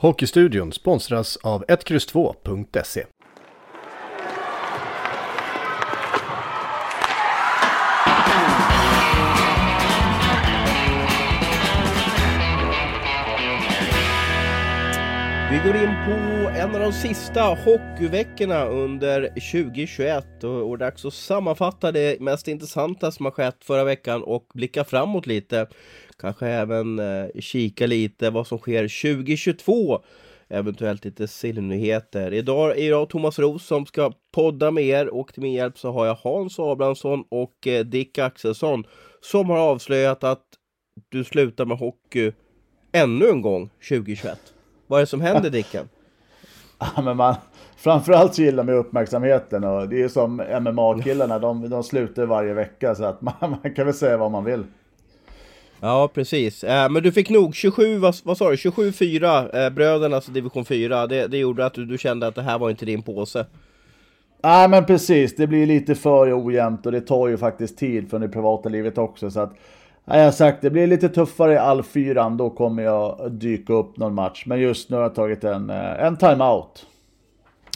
Hockeystudion sponsras av 1X2.se. Vi går in på en av de sista hockeyveckorna under 2021 och, och dags att sammanfatta det mest intressanta som har skett förra veckan och blicka framåt lite. Kanske även eh, kika lite vad som sker 2022. Eventuellt lite sillnyheter. Idag är jag Thomas Roos som ska podda med er och till min hjälp så har jag Hans Abrahamsson och eh, Dick Axelsson som har avslöjat att du slutar med hockey ännu en gång 2021. Vad är det som händer Dicken? Ja, men man, framförallt så gillar man uppmärksamheten och det är som MMA-killarna, de, de slutar varje vecka så att man, man kan väl säga vad man vill. Ja precis, eh, men du fick nog 27, vad, vad sa du, 27-4, eh, brödernas division 4 det, det gjorde att du, du kände att det här var inte din påse. Nej men precis, det blir lite för ojämnt och det tar ju faktiskt tid från det privata livet också. Så att Ja, jag har sagt det blir lite tuffare i all fyran, då kommer jag dyka upp någon match. Men just nu har jag tagit en, eh, en timeout.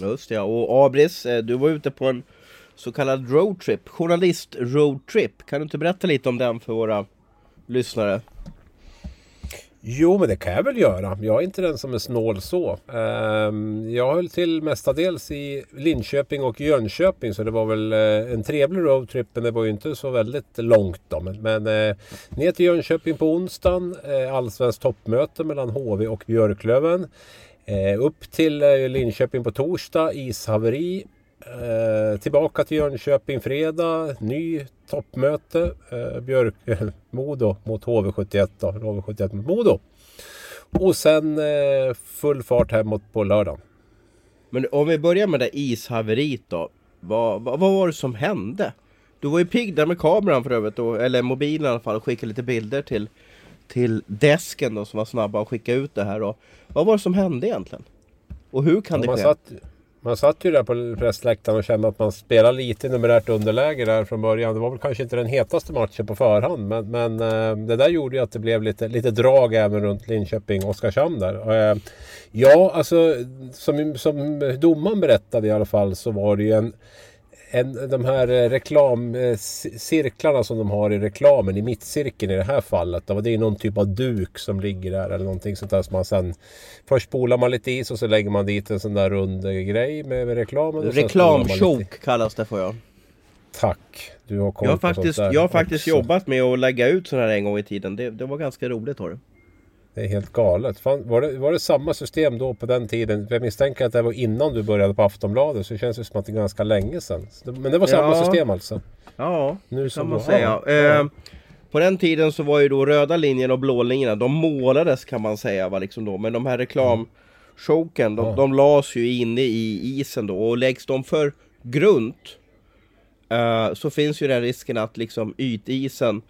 Just ja, och Abris, eh, du var ute på en så kallad roadtrip, journalist roadtrip. Kan du inte berätta lite om den för våra lyssnare? Jo, men det kan jag väl göra. Jag är inte den som är snål så. Ehm, jag höll till mestadels i Linköping och Jönköping så det var väl eh, en trevlig roadtrip men det var ju inte så väldigt långt då. Men, eh, ner till Jönköping på onsdagen, eh, allsvenskt toppmöte mellan HV och Björklöven. Upp till Linköping på torsdag, ishaveri. Eh, tillbaka till Jönköping fredag. Ny toppmöte. Eh, Björk, Modo mot HV71 då. HV71 mot Modo. Och sen eh, full fart hemåt på lördag. Men om vi börjar med det ishaveriet då. Vad, vad, vad, var det som hände? Du var ju pigg där med kameran för övrigt, då, eller mobilen i alla fall, och skickade lite bilder till, till desken då, som var snabba att skicka ut det här. Då. Vad var det som hände egentligen? Och hur kan ja, det ske? Satt, man satt ju där på pressläktaren och kände att man spelade lite numerärt underläge där från början. Det var väl kanske inte den hetaste matchen på förhand. Men, men eh, det där gjorde ju att det blev lite, lite drag även runt Linköping Oskarshamn där. Eh, ja, alltså som, som domaren berättade i alla fall så var det ju en en, de här eh, reklamcirklarna som de har i reklamen i mittcirkeln i det här fallet. Det är någon typ av duk som ligger där eller någonting sånt där som man sen Först spolar man lite is och så lägger man dit en sån där rund grej med, med reklamen. Reklamchoke kallas det får jag. Tack! Du har koll jag har faktiskt, Jag har faktiskt jobbat med att lägga ut sådana här en gång i tiden. Det, det var ganska roligt har du. Det är helt galet. Fan, var, det, var det samma system då på den tiden? Jag misstänker att det var innan du började på Aftonbladet. Så det känns som att det är ganska länge sedan. Men det var samma ja. system alltså? Ja, nu kan man säga. Eh, på den tiden så var ju då röda linjen och blå linjerna, de målades kan man säga. Va, liksom då. Men de här reklamchoken, de, ja. de lades ju inne i isen då. Och läggs de för grunt eh, så finns ju den risken att liksom ytisen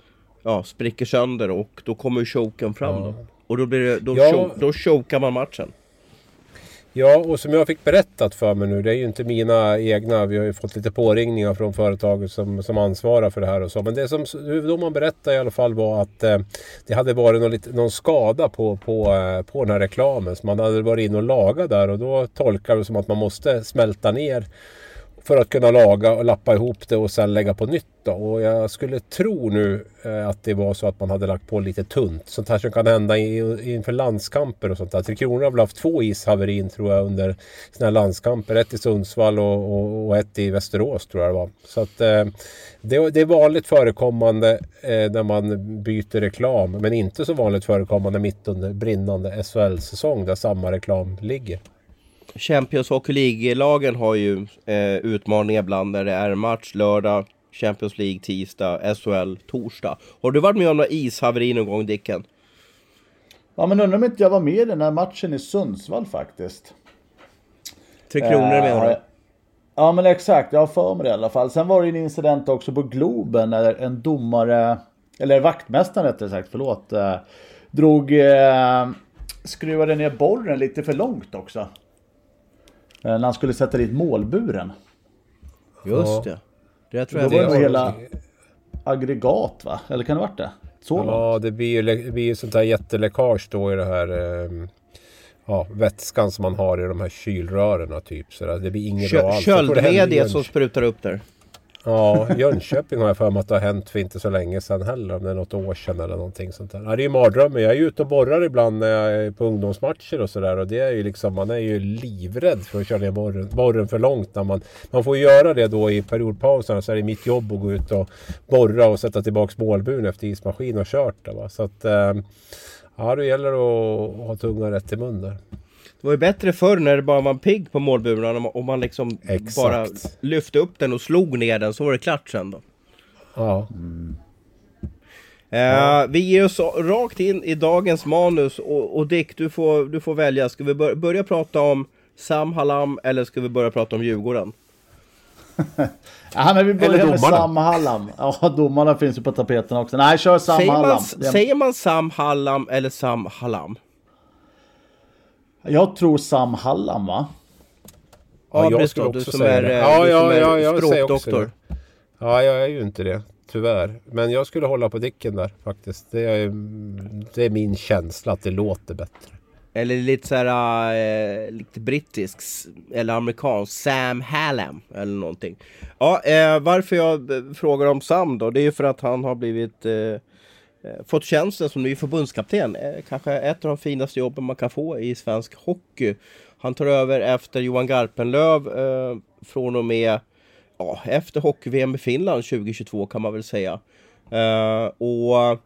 ja, spricker sönder och då kommer choken fram. Ja. Då. Och då, blir det, då, ja. choke, då chokar man matchen. Ja, och som jag fick berättat för mig nu, det är ju inte mina egna. Vi har ju fått lite påringningar från företaget som, som ansvarar för det här och så. Men det som man berättade i alla fall var att eh, det hade varit någon, någon skada på, på, eh, på den här reklamen. Så man hade varit inne och lagat där och då tolkar det som att man måste smälta ner för att kunna laga och lappa ihop det och sen lägga på nytt. Då. Och jag skulle tro nu eh, att det var så att man hade lagt på lite tunt. Sånt här som kan hända inför landskamper och sånt där. Tre Kronor har väl haft två ishaverin tror jag under sina landskamper. Ett i Sundsvall och, och, och, ett i Västerås tror jag det var. Så att eh, det, det, är vanligt förekommande eh, när man byter reklam. Men inte så vanligt förekommande mitt under brinnande SHL-säsong där samma reklam ligger. Champions Hockey League-lagen har ju eh, utmaningar ibland när det är match lördag, Champions League tisdag, SHL torsdag. Har du varit med om några ishaveri någon gång Dicken? Ja men undrar om inte jag var med i den här matchen i Sundsvall faktiskt. Tre Kronor Eh, menar du? Ja men exakt, jag har för mig det i alla fall. Sen var det en incident också på Globen när en domare, eller vaktmästaren rättare sagt, förlåt, eh, drog, eh, skruvade ner borren lite för långt också. Eh, när han skulle sätta dit målburen. Just det. Det tror jag Då var det hela aggregat va? Eller kan det varit det? Så långt? Ja, det blir ju, det blir ju sånt här jätteläckage då i det här eh, ja, vätskan som man har i de här kylrören typ. Så det blir inget bra Kö- alls. Hände i Köldmediet som sprutar upp där. Ja, Jönköping har jag för mig att det har hänt för inte så länge sedan heller. Om det är något år sedan eller någonting sånt där. Ja, det är ju mardrömmen. Jag är ju ute och borrar ibland när jag är på ungdomsmatcher och sådär. Och det är ju liksom, man är ju livrädd för att köra ner borren, borren för långt. När man, man får göra det då i periodpauserna. Så är det mitt jobb att gå ut och borra och sätta tillbaks målburen efter ismaskin och kört det. Va? Så att, eh, ja det gäller att, att ha tungan rätt i mun där. Det var ju bättre förr när det bara var en pigg på målburen. Om man- Om man liksom Exakt. bara lyfte upp den och slog ner den så var det klart sen då. Ja. Eh, vi ger oss rakt in i dagens manus och, och Dick, du får, du får välja. Ska vi bör, börja prata om Sam Hallam eller ska vi börja prata om Djurgården? Ja men vi börjar Eller med. Sam Hallam. Ja domarna finns ju på tapeten också. Nej kör Sam Säger Hallam. man, säger man Sam Hallam eller Sam Hallam? Jag tror Sam Hallam va? Ja, jag Abris skulle också som säga är, det. eh, Ja, ja, som ja, jag säger också det. Ja, jag är ju inte det. Tyvärr. Men jag skulle hålla på Dicken där faktiskt. Det är, det är min känsla att det låter bättre. Eller lite såhär, eh, lite brittisk eller amerikansk, Sam Hallam eller någonting. Ja, eh, varför jag frågar om Sam då, det är ju för att han har blivit eh, Eh, fått tjänsten som ny förbundskapten. Kanske ett av de finaste jobben man kan få i svensk hockey. Han tar över efter Johan Garpenlöv eh, från och med ja, efter hockey-VM i Finland 2022 kan man väl säga. Eh, och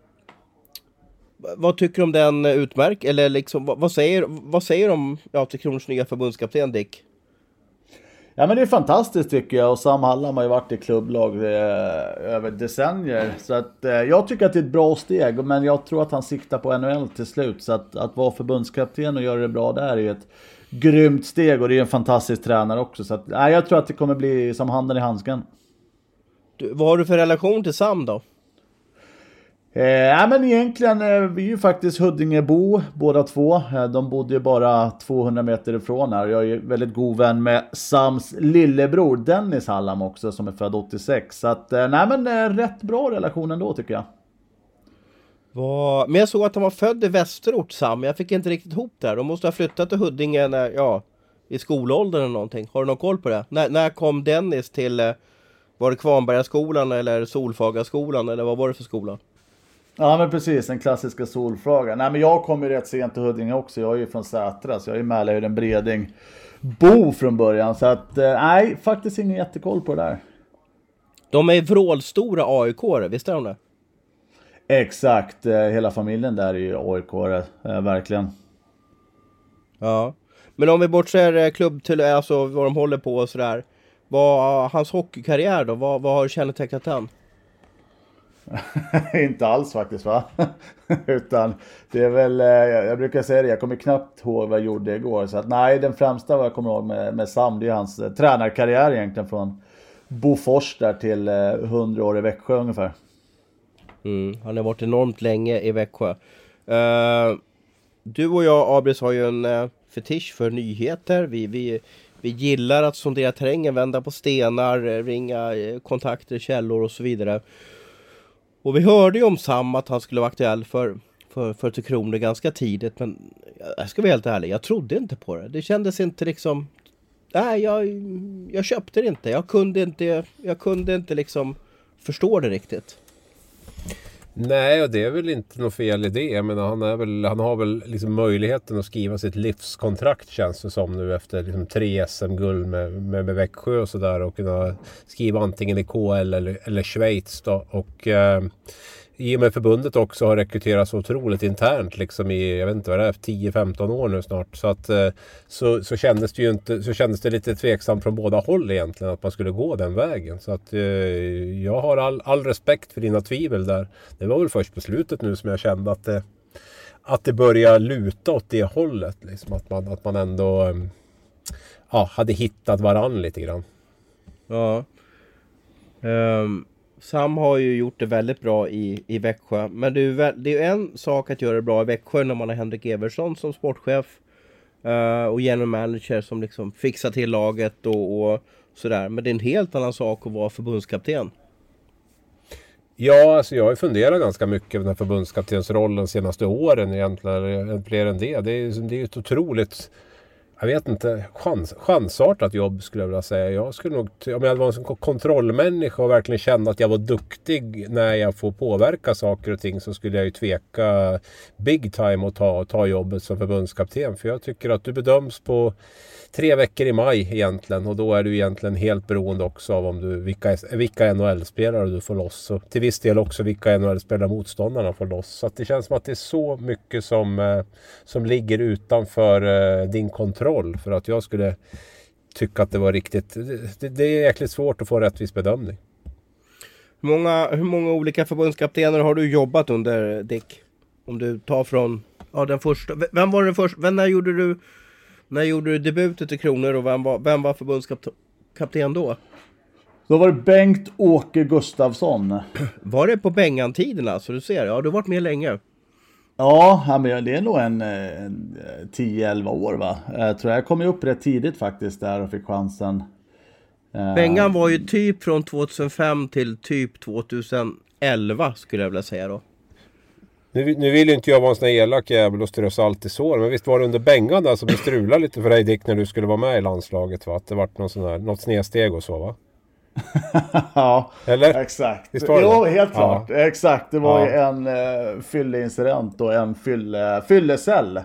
vad tycker du om den utmärk eller liksom vad, vad säger vad säger du om ja, Tre Kronors nya förbundskapten Dick? Ja men det är fantastiskt tycker jag och Sam Hallam har ju varit i klubblag eh, över decennier. Så att eh, jag tycker att det är ett bra steg men jag tror att han siktar på NHL till slut. Så att, att vara förbundskapten och göra det bra där är ju ett grymt steg och det är en fantastisk tränare också. Så att, eh, jag tror att det kommer bli som handen i handsken. Du, vad har du för relation till Sam då? Eh, men egentligen, eh, vi är ju faktiskt Huddingebo båda två. Eh, de bodde ju bara 200 meter ifrån här. Jag är ju väldigt god vän med Sams lillebror Dennis Hallam också som är född 86. Så att, eh, nej men eh, rätt bra relation ändå tycker jag. Va? Men jag såg att han var född i Västerort Sam, jag fick inte riktigt ihop det här. De måste ha flyttat till Huddinge när, ja, i skolåldern eller någonting. Har du någon koll på det? När, när kom Dennis till, eh, var det Kvarnbergaskolan eller Solfagaskolan eller vad var det för skola? Ja men precis, den klassiska solfrågan. Nej men jag kom ju rätt sent till Huddinge också. Jag är ju från Sätra så jag är ju Mälarhöjden Breding bo från början. Så att eh, nej, faktiskt ingen jättekoll på det där. De är vrålstora AIK, visst är de det? Exakt, eh, hela familjen där är ju AIK, eh, verkligen. Ja. Men om vi bortser klubb till, alltså vad de håller på och sådär. Vad, hans hockeykarriär då, vad, vad har kännetecknat den? inte alls faktiskt va? Utan det är väl, eh, jag brukar säga det, jag kommer knappt ihåg vad jag gjorde igår. Så att nej, den främsta vad jag kommer ihåg med, med Sam, det är hans eh, tränarkarriär egentligen från Bofors där till eh, 100 år i Växjö ungefär. Mm, han har varit enormt länge i Växjö. Uh, du och jag, Abris, har ju en uh, fetisch för nyheter. Vi, vi, vi gillar att sondera terrängen, vända på stenar, ringa kontakter, källor och så vidare. Och vi hörde ju om Sam att han skulle vara aktuell för, för, för Tre Kronor ganska tidigt. Men jag ska vara helt ärlig, jag trodde inte på det. Det kändes inte liksom... Nej, jag, jag köpte det inte. Jag kunde inte, jag kunde inte liksom förstå det riktigt. Nej, och det är väl inte något fel i det. Jag menar, han, är väl, han har väl liksom möjligheten att skriva sitt livskontrakt känns det som nu efter liksom tre SM-guld med, med, med Växjö och sådär och kunna skriva antingen i KL eller, eller Schweiz då. Och eh, i och med förbundet också har rekryterats otroligt internt liksom i, jag vet inte vad det är, 10-15 år nu snart. Så att eh, så, så kändes det ju inte, så kändes det lite tveksamt från båda håll egentligen att man skulle gå den vägen. Så att eh, jag har all, all respekt för dina tvivel där. Det var väl först på slutet nu som jag kände att det att det börjar luta åt det hållet. Liksom, att, man, att man ändå eh, ja, hade hittat varann lite grann. Ja. Um, Sam har ju gjort det väldigt bra i, i Växjö. Men det är, ju väl, det är en sak att göra det bra i Växjö när man har Henrik Eversson som sportchef. Uh, och general manager som liksom fixar till laget och, och sådär. Men det är en helt annan sak att vara förbundskapten. Ja, alltså jag har ju funderat ganska mycket på den här förbundskaptensrollen de senaste åren egentligen. Fler än det. Det är, det är ett otroligt jag vet inte, chans, chansartat jobb skulle jag vilja säga. Jag skulle nog, om jag var en kontrollmänniska och verkligen kände att jag var duktig när jag får påverka saker och ting så skulle jag ju tveka big time att ta, ta jobbet som förbundskapten. För jag tycker att du bedöms på tre veckor i maj egentligen och då är du egentligen helt beroende också av om du, vilka, vilka NHL-spelare du får loss och till viss del också vilka NHL-spelare motståndarna får loss. Så det känns som att det är så mycket som, eh, som ligger utanför eh, din kontroll för att jag skulle tycka att det var riktigt... Det, det är jäkligt svårt att få en rättvis bedömning. Hur många, hur många olika förbundskaptener har du jobbat under Dick? Om du tar från ja, den första. Vem var den första? Vem, när gjorde du när gjorde du debut i Kronor och vem var, vem var förbundskapten då? Då var det Bengt-Åke Gustafsson. Var det på Bengan-tiderna? Så du ser, ja du har varit med länge. Ja, men det är nog en, en 10-11 år va. Jag tror jag kom upp rätt tidigt faktiskt där och fick chansen. Eh, Bengan var ju typ från 2005 till typ 2011 skulle jag vilja säga då. Nu, nu vill ju inte jag vara en sån här elak jävel och strö salt i sår. Men visst var det under Bengan där som det strulade lite för dig Dick när du skulle vara med i landslaget va? Att det vart någon sån här, något snedsteg och så va? ja, Eller? exakt. Visst var det jo, helt klart. Ja. Exakt. Det var ja. ju en uh, fylleincident och en fylle, fyllecell. uh,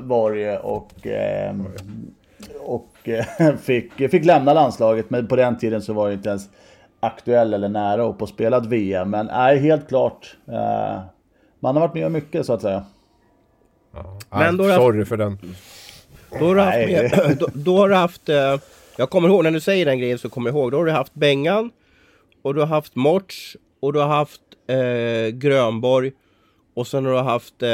var det och, uh, och uh, fick, fick lämna landslaget. Men på den tiden så var det inte ens aktuell eller nära och spelat VM. Men nej, helt klart. Eh, man har varit med om mycket så att säga. Ja. Men då sorry haft, för den. Då har du haft, med, då, då, har du haft eh, jag kommer ihåg när du säger den grejen så kommer jag ihåg. Då har du haft Bengan och du har haft Morts och du har haft eh, Grönborg och sen har du haft eh,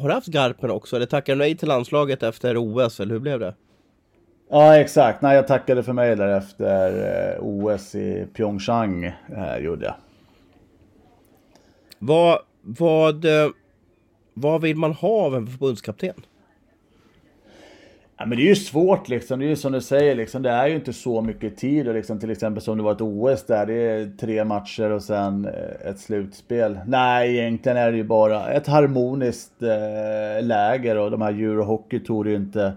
har du haft Garpen också? Eller tackade du nej till landslaget efter OS eller hur blev det? Ja exakt, nej jag tackade för mig där efter eh, OS i Pyeongchang. Eh, gjorde jag. Vad, vad, eh, vad vill man ha av en förbundskapten? Ja, men det är ju svårt liksom. Det är ju som du säger, liksom, det är ju inte så mycket tid. Och liksom, till exempel som det var ett OS där, det är tre matcher och sen eh, ett slutspel. Nej, egentligen är det ju bara ett harmoniskt eh, läger och de här Eurohockey tog ju inte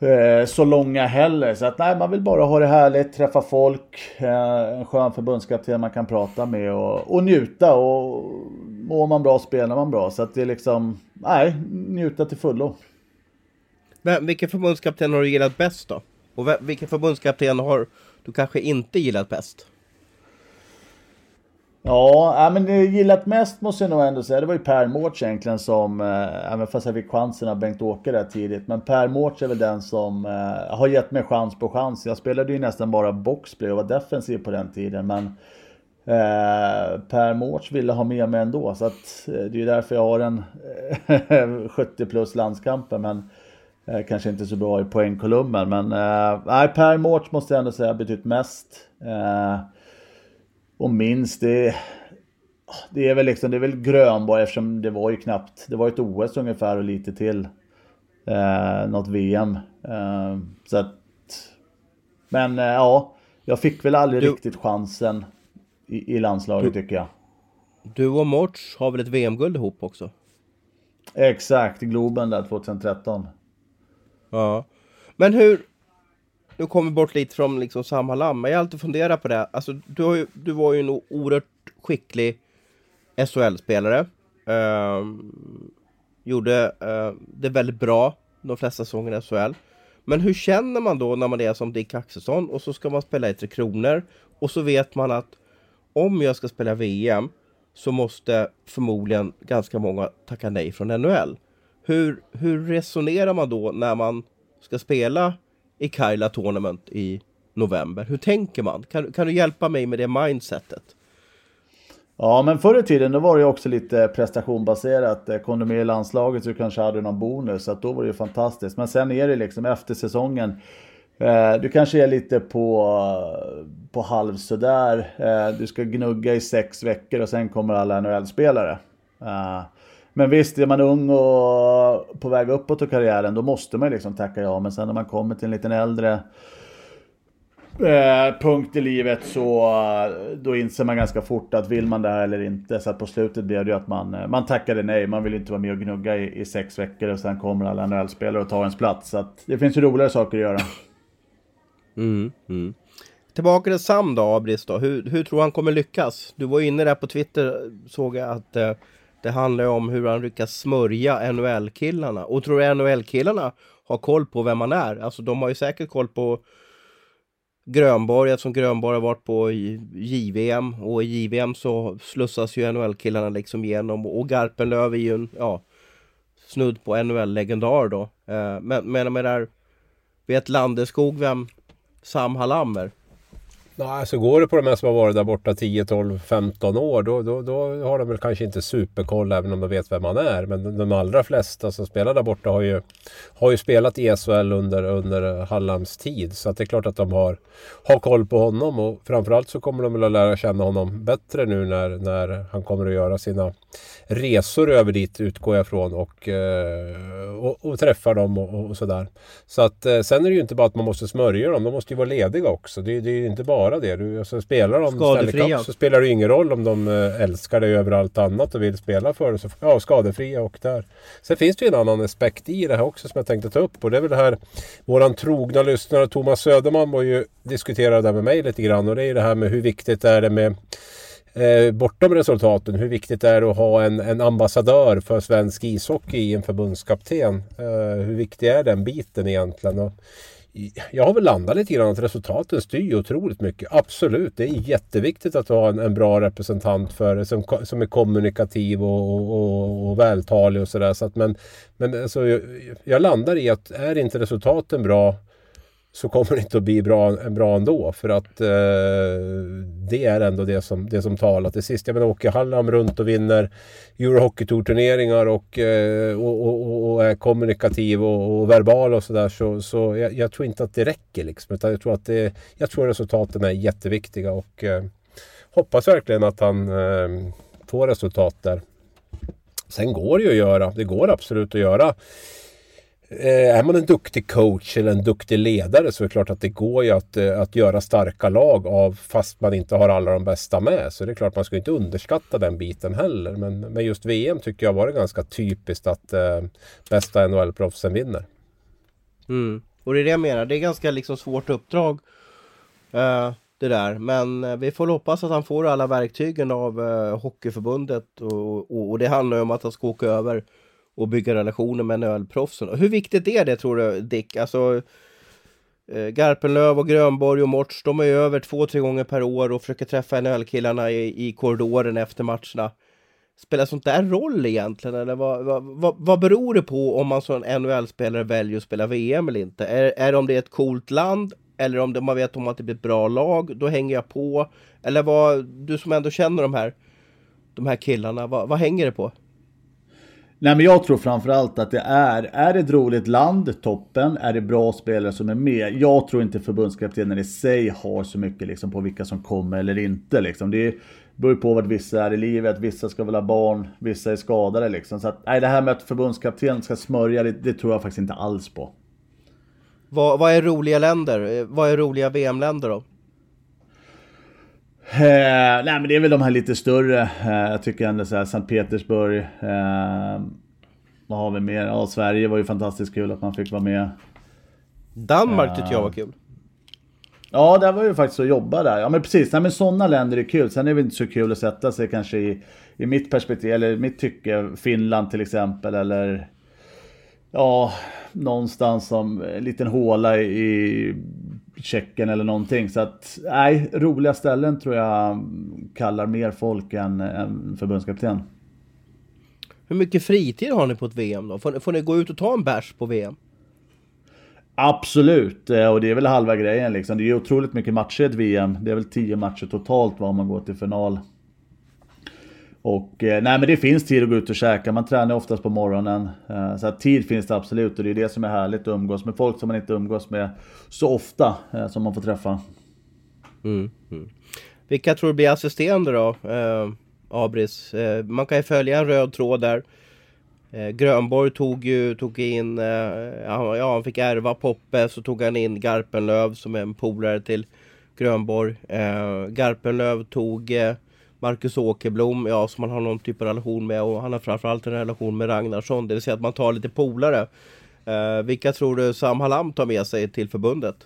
Eh, så långa heller. Så att nej, man vill bara ha det härligt, träffa folk, eh, en skön förbundskapten man kan prata med och, och njuta. Och mår man bra spelar man bra. Så att det är liksom, nej, njuta till fullo. Men vilken förbundskapten har du gillat bäst då? Och vilken förbundskapten har du kanske inte gillat bäst? Ja, men det gillat mest måste jag nog ändå säga, det var ju Per Mårts egentligen som, eh, även fast jag fick chansen av Bengt-Åke där tidigt, men Per Mårts är väl den som eh, har gett mig chans på chans. Jag spelade ju nästan bara boxplay och var defensiv på den tiden, men eh, Per Mårts ville ha med mig ändå, så att det är ju därför jag har en 70 plus landskamper, men kanske inte så bra i poängkolumnen. Men nej, Per Mårts måste jag ändå säga har betytt mest. Och minst, det, det är väl liksom, det är väl Grönborg eftersom det var ju knappt, det var ett OS ungefär och lite till. Eh, något VM. Eh, så att, men eh, ja, jag fick väl aldrig du, riktigt chansen i, i landslaget du, tycker jag. Du och Morts har väl ett VM-guld ihop också? Exakt, Globen där 2013. Ja. Men hur, nu kommer vi bort lite från liksom samma men jag har alltid funderat på det. Alltså, du, ju, du var ju en oerhört skicklig SHL-spelare. Uh, ehm, gjorde uh, det väldigt bra de flesta säsongerna i SHL. Men hur känner man då när man är som Dick Axelsson och så ska man spela i Tre Kronor och så vet man att om jag ska spela VM så måste förmodligen ganska många tacka nej från NHL. Hur, hur resonerar man då när man ska spela i Kaila Tournament i november. Hur tänker man? Kan, kan du hjälpa mig med det mindsetet? Ja, men förr i tiden då var det ju också lite prestationbaserat. Eh, kom du med i landslaget så kanske hade någon bonus, så att då var det ju fantastiskt. Men sen är det liksom efter säsongen. Eh, du kanske är lite på, eh, på halv sådär. Eh, du ska gnugga i sex veckor och sen kommer alla NHL-spelare. Eh, men visst, är man ung och på väg uppåt i karriären, då måste man liksom tacka ja. Men sen när man kommer till en liten äldre eh, punkt i livet så eh, då inser man ganska fort att vill man det här eller inte. Så att på slutet blev det ju att man, eh, man tackade nej. Man vill inte vara med och gnugga i, i sex veckor och sen kommer alla NHL-spelare och tar ens plats. Så att det finns ju roligare saker att göra. Mm, mm. Tillbaka till Sam då, Abris då. Hur, hur tror han kommer lyckas? Du var inne där på Twitter, såg jag att eh, det handlar om hur han lyckas smörja NHL-killarna. Och tror du NHL-killarna har koll på vem han är? Alltså de har ju säkert koll på Grönborg eftersom Grönborg har varit på JVM och i JVM så slussas ju NHL-killarna liksom igenom och Garpenlöv är ju en, ja, snudd på NHL-legendar då. Eh, men, men med där, vet Landeskog vem Sam Hallam är? Nej, alltså går det på de här som har varit där borta 10, 12, 15 år då, då, då har de väl kanske inte superkoll även om de vet vem man är. Men de allra flesta som spelar där borta har ju, har ju spelat i SHL under, under Hallams tid. Så att det är klart att de har, har koll på honom och framförallt så kommer de väl att lära känna honom bättre nu när, när han kommer att göra sina resor över dit utgår jag ifrån och, eh, och, och träffar dem och, och, sådär. Så att eh, sen är det ju inte bara att man måste smörja dem, de måste ju vara lediga också. Det, det är ju inte bara det. Du, alltså, spelar de skadefria. så spelar det ingen roll om de eh, älskar dig över allt annat och vill spela för det. Så, ja, skadefria och där. Sen finns det ju en annan aspekt i det här också som jag tänkte ta upp och det är väl det här våran trogna lyssnare Thomas Söderman var ju diskuterade det med mig lite grann och det är det här med hur viktigt är det med eh, bortom resultaten, hur viktigt det är att ha en, en ambassadör för svensk ishockey i en förbundskapten? Eh, hur viktig är den biten egentligen? Och jag har väl landat lite grann att resultaten styr otroligt mycket. Absolut, det är jätteviktigt att ha en, en bra representant för som, som är kommunikativ och, och, och vältalig och sådär. Så men men alltså, jag, jag landar i att är inte resultaten bra så kommer det inte att bli bra, bra ändå. För att eh, det är ändå det som, det som talar till sist. Jag menar åker Hallam runt och vinner Eurohockeytour-turneringar och, eh, och, och, och, är kommunikativ och, och verbal och sådär. Så, så jag, jag, tror inte att det räcker liksom. Utan jag tror att det, jag tror resultaten är jätteviktiga och eh, hoppas verkligen att han eh, får resultat där. Sen går det ju att göra. Det går absolut att göra Eh, är man en duktig coach eller en duktig ledare så är det klart att det går ju att, eh, att göra starka lag av fast man inte har alla de bästa med. Så det är klart man ska inte underskatta den biten heller. Men men just VM tycker jag var det ganska typiskt att eh, bästa NHL-proffsen vinner. Mm. Och det är det jag menar, det är ganska liksom svårt uppdrag eh, det där. Men eh, vi får hoppas att han får alla verktygen av eh, Hockeyförbundet och, och, och det handlar ju om att han ska åka över och bygga relationer med NHL-proffsen. Hur viktigt är det tror du Dick? Alltså eh, Garpenlöv och Grönborg och Morts, de är ju över två, tre gånger per år och försöker träffa NHL-killarna i, i korridoren efter matcherna. Spelar sånt där roll egentligen? Eller vad, vad, vad, vad beror det på om man som NHL-spelare väljer att spela VM eller inte? Är, är det om det är ett coolt land eller om det, man vet om att det blir ett bra lag, då hänger jag på. Eller vad, du som ändå känner de här, de här killarna, vad, vad hänger det på? Nej men jag tror framförallt att det är, är det ett roligt land, toppen, är det bra spelare som är med. Jag tror inte förbundskaptenen i sig har så mycket liksom på vilka som kommer eller inte liksom. Det beror på vad vissa är i livet, vissa ska väl ha barn, vissa är skadade liksom. Så att, nej det här med att förbundskaptenen ska smörja, det, det tror jag faktiskt inte alls på. Vad, vad är roliga länder? Eh, vad är roliga VM-länder då? Eh, nej men det är väl de här lite större. Eh, jag tycker ändå så här Sankt Petersburg. Eh, vad har vi mer? Ja, Sverige var ju fantastiskt kul att man fick vara med. Danmark tyckte jag var kul. Ja, det var ju faktiskt att jobba där. Ja men precis, nej men sådana länder är kul. Sen är det inte så kul att sätta sig kanske i, i mitt perspektiv, eller mitt tycke, Finland till exempel, eller ja, någonstans som en liten håla i Tjeckien eller någonting. Så att, nej, roliga ställen tror jag kallar mer folk än, än förbundskapten. Hur mycket fritid har ni på ett VM då? Får, får ni gå ut och ta en bärs på VM? Absolut, eh, och det är väl halva grejen liksom. Det är otroligt mycket matcher i ett VM. Det är väl tio matcher totalt var man går till final. Och eh, nej men det finns tid att gå ut och käka, man tränar oftast på morgonen. Eh, så att tid finns det absolut och det är det som är härligt att umgås med folk som man inte umgås med så ofta eh, som man får träffa. Mm, mm. Vilka tror du blir assisterande då? Eh, Abris. Eh, man kan ju följa en röd tråd där. Eh, Grönborg tog ju tog in, eh, ja han fick ärva Poppe så tog han in Garpenlöv som är en polare till Grönborg. Eh, Garpenlöv tog eh, Marcus Åkerblom, ja som man har någon typ av relation med och han har framförallt en relation med Ragnarsson. Det vill säga att man tar lite polare. Eh, vilka tror du Sam Hallam tar med sig till förbundet?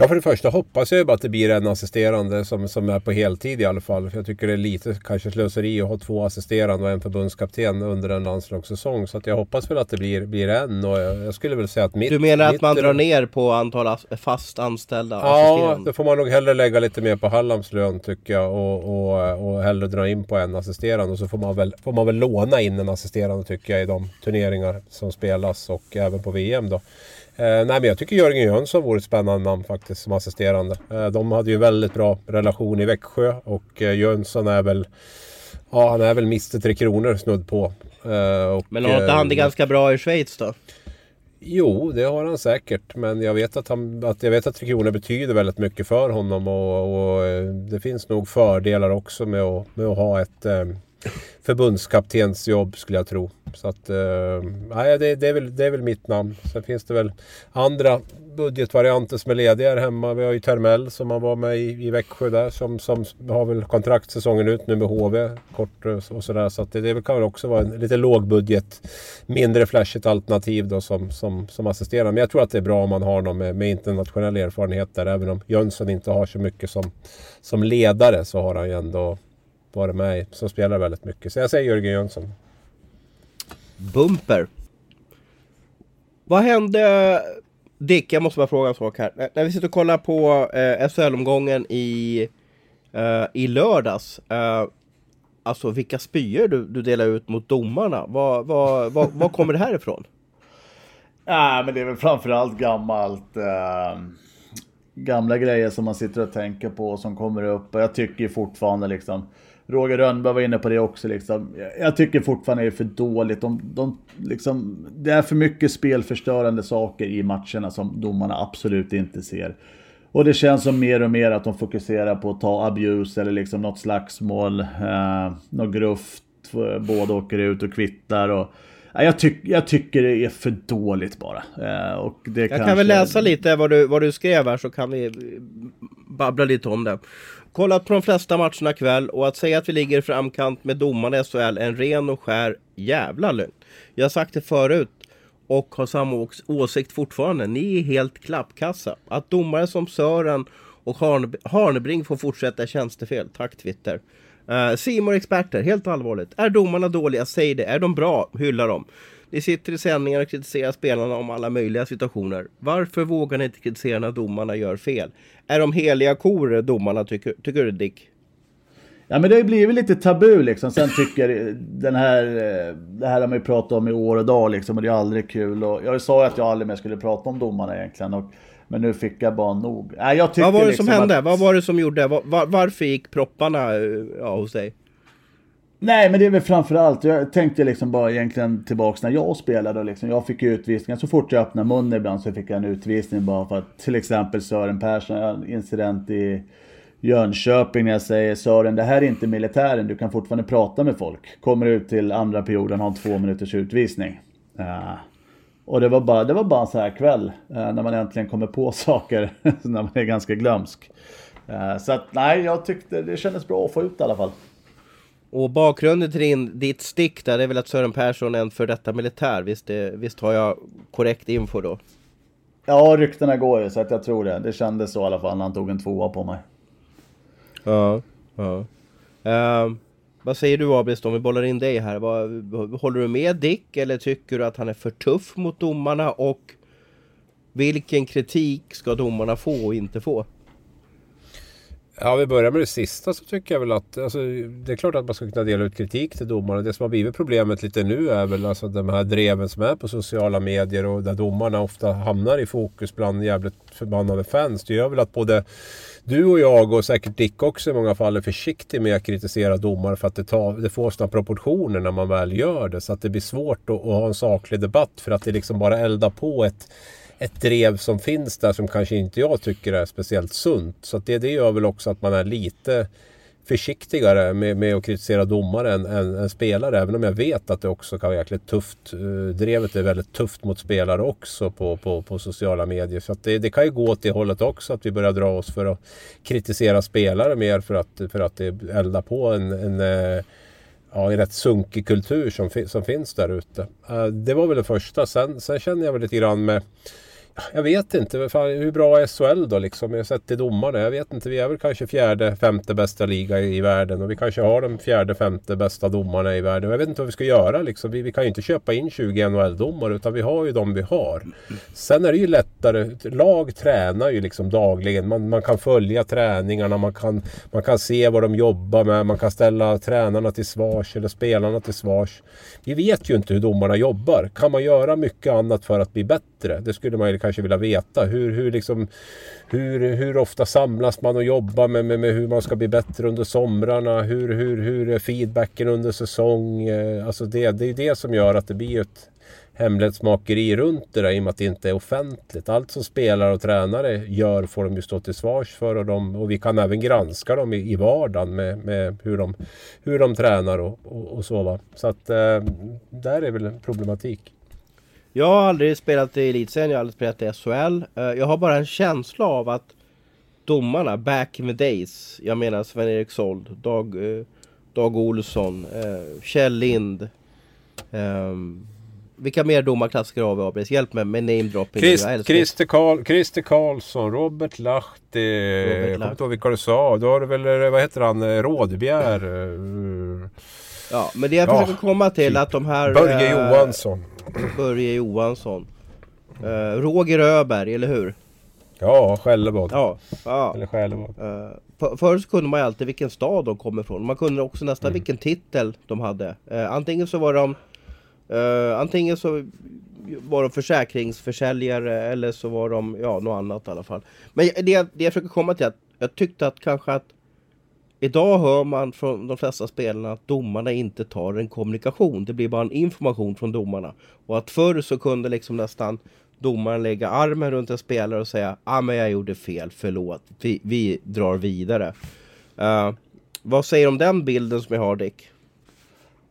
Ja, för det första hoppas jag bara att det blir en assisterande som, som är på heltid i alla fall. För jag tycker det är lite kanske slöseri att ha två assisterande och en förbundskapten under en landslagssäsong. Så jag hoppas väl att det blir, blir en. Och jag, jag skulle väl säga att mitt... Du menar mitt, att man drar ner på antal fast anställda Ja, då får man nog hellre lägga lite mer på Hallams lön tycker jag. Och, och, och hellre dra in på en assisterande. Och så får man, väl, får man väl låna in en assisterande tycker jag i de turneringar som spelas och även på VM då. Eh, nej men jag tycker Jörgen Jönsson vore ett spännande namn faktiskt som assisterande. Eh, de hade ju väldigt bra relation i Växjö och eh, Jönsson är väl Ja han är väl Mr Tre Kronor snudd på. Och, Men har inte han det ganska bra i Schweiz då? Jo, det har han säkert. Men jag vet att, han, att, jag vet att Tre Kronor betyder väldigt mycket för honom. Och, och det finns nog fördelar också med att, med att ha ett förbundskaptensjobb skulle jag tro. Så att, eh, nej, det, det, är väl, det är väl mitt namn. Sen finns det väl andra budgetvarianter som är lediga här hemma. Vi har ju Termell som man var med i, i Växjö där. Som, som har väl kontraktsäsongen ut nu med HV. Kort och, och sådär. Så att det, det kan väl också vara en lite lågbudget, mindre flashigt alternativ då som, som, som assisterande. Men jag tror att det är bra om man har någon med, med internationell erfarenhet där. Även om Jönsson inte har så mycket som, som ledare så har han ju ändå varit med som spelar väldigt mycket. Så jag säger Jörgen Jönsson. Bumper. Vad hände... Dick, jag måste bara fråga en sak här. När- När vi sitter och kollar på eh, SHL-omgången i, eh, i lördags. Eh, alltså vilka spyor du, du delar ut mot domarna. Vad, vad, vad, vad kommer det här ifrån? Ja, men det är väl framförallt gammalt. Eh, gamla grejer som man sitter och tänker på och som kommer upp. Och jag tycker fortfarande liksom. Roger Rönnberg var inne på det också liksom. Jag- tycker fortfarande det är för dåligt. De, de, liksom, det är för mycket spelförstörande saker i matcherna som domarna absolut inte ser. Och det känns som mer och mer att de fokuserar på att ta abuse eller liksom något slagsmål. Eh, något gruft. Båda åker ut och kvittar. Och, Ja, jag, tyck, jag tycker det är för dåligt bara. Eh, och det Jag kanske... kan väl läsa lite vad du, vad du skrev här så kan vi eh, babbla lite om det. Kollat på de flesta matcherna kväll och att säga att vi ligger i framkant med domarna i SHL är en ren och skär jävla lögn. Jag har sagt det förut och har samma åsikt fortfarande. Ni är helt klappkassa. Att domare som Sören och Harne- Harnebring får fortsätta tjänstefel. Tack Twitter. Uh, experter, helt allvarligt. Är domarna dåliga? Säg det. Är de bra? Hylla dem. Ni sitter i sändningar och kritiserar spelarna om alla möjliga situationer. Varför vågar ni inte kritisera när domarna gör fel? Är de heliga kor, domarna, tycker, tycker du Dick? Ja men det har ju blivit lite tabu liksom. Sen tycker den här, eh, det här har man ju pratat om i år och dag liksom. Och det är aldrig kul. Och jag sa ju att jag aldrig mer skulle prata om domarna egentligen. Och, men nu fick jag bara nog. Nej, jag tycker Vad var det liksom som hände? Att, Vad var det som gjorde? Var, var, varför gick propparna eh, ja, hos dig? Nej men det är väl framförallt, jag tänkte liksom bara egentligen tillbaks när jag spelade och liksom, jag fick utvisningar. Så fort jag öppnade munnen ibland så fick jag en utvisning bara för att till exempel Sören Persson, jag en incident i Jönköping när jag säger Sören det här är inte militären, du kan fortfarande prata med folk. Kommer ut till andra perioden, har en två minuters utvisning. Uh, Och det var bara, det var bara en sån här kväll uh, när man äntligen kommer på saker när man är ganska glömsk. Uh, så att nej, jag tyckte det kändes bra att få ut det i alla fall. Och bakgrunden till din, ditt stick där, det är väl att Sören Persson är en för detta militär. Visst, det, visst har jag korrekt info då? Ja, ryktena går ju så att jag tror det. Det kändes så i alla fall när han tog en tvåa på mig. Ja. ja. Ehm, vad säger du Abris om vi bollar in dig här? Vad- håller du med Dick eller tycker du att han är för tuff mot domarna? Och vilken kritik ska domarna få och inte få? Ja, vi börjar med det sista så tycker jag väl att alltså, det är klart att man ska kunna dela ut kritik till domarna. Det som har blivit problemet lite nu är väl alltså de här dreven som är på sociala medier och där domarna ofta hamnar i fokus bland jävligt förbannade fans. Det gör väl att både du och jag och säkert Dick också i många fall är försiktig med att kritisera domare för att det, tar, det får sådana proportioner när man väl gör det. Så att det blir svårt att, att ha en saklig debatt för att det liksom bara eldar på ett ett drev som finns där som kanske inte jag tycker är speciellt sunt. Så det, det gör väl också att man är lite försiktigare med, med att kritisera domare än, än, än, spelare. Även om jag vet att det också kan vara jäkligt tufft. Eh, drevet är väldigt tufft mot spelare också på, på, på sociala medier. Så det, det, kan ju gå åt det hållet också. Att vi börjar dra oss för att kritisera spelare mer för att, för att det eldar på en, en eh, ja, en rätt sunkig kultur som, som finns där ute. Eh, det var väl det första. Sen, sen känner jag väl lite grann med jag vet inte. hur bra är SHL då liksom? Jag har sett till domarna. Jag vet inte. Vi är väl kanske fjärde, femte bästa liga i, världen. Och vi kanske har de fjärde, femte bästa domarna i världen. Jag vet inte vad vi ska göra liksom. Vi, vi kan ju inte köpa in 20 NHL-domare. Utan vi har ju de vi har. Sen är det ju lättare. Lag tränar ju liksom dagligen. Man, man kan följa träningarna. Man kan, man kan se vad de jobbar med. Man kan ställa tränarna till svars. Eller spelarna till svars. Vi vet ju inte hur domarna jobbar. Kan man göra mycket annat för att bli bättre? Det skulle man ju kanske vilja veta. Hur, hur, liksom, hur, hur ofta samlas man och jobbar med, med, med hur man ska bli bättre under somrarna? Hur, hur, hur är feedbacken under säsong? Eh, alltså det, det är det som gör att det blir ett hemlighetsmakeri runt det där i och med att det inte är offentligt. Allt som spelare och tränare gör får de ju stå till svars för och, de, och vi kan även granska dem i, i vardagen med, med hur, de, hur de tränar och, och, och så. Va? Så att eh, där är väl en problematik. Jag har aldrig spelat i elitserien, jag har aldrig spelat i SHL. Eh, jag har bara en känsla av att domarna back in the days, jag menar Sven-Erik Sold, Dag, eh, Dag Olsson, eh, Kjell Lind. Um, vilka mer domarklassiker har vi Abris? Hjälp mig med namedropping. Christ, Christer, Karl, Christer Karlsson, Robert Lahti. Jag kommer inte ihåg vilka du sa. Då har du väl, vad heter han, Rådbjer. Ja, men det jag försöker komma till att de här... Börje Johansson. Börje Johansson. Uh, Roger Öberg, eller hur? Ja, Skällebad. Ja, ja. Eller Själebad. Uh, för, först kunde man ju alltid vilken stad de kom ifrån. Man kunde också nästan mm. vilken titel de hade. Uh, antingen så var de uh, Antingen så var de försäkringsförsäljare eller så var de, ja, något annat i alla fall. Men det, det jag försöker komma till är att jag tyckte att kanske att Idag hör man från de flesta spelarna att domarna inte tar en kommunikation. Det blir bara en information från domarna. Och att förr så kunde liksom nästan domaren lägga armen runt en spelare och säga ah, men jag gjorde fel, förlåt, vi, vi drar vidare. Uh, vad säger du om den bilden som jag har Dick?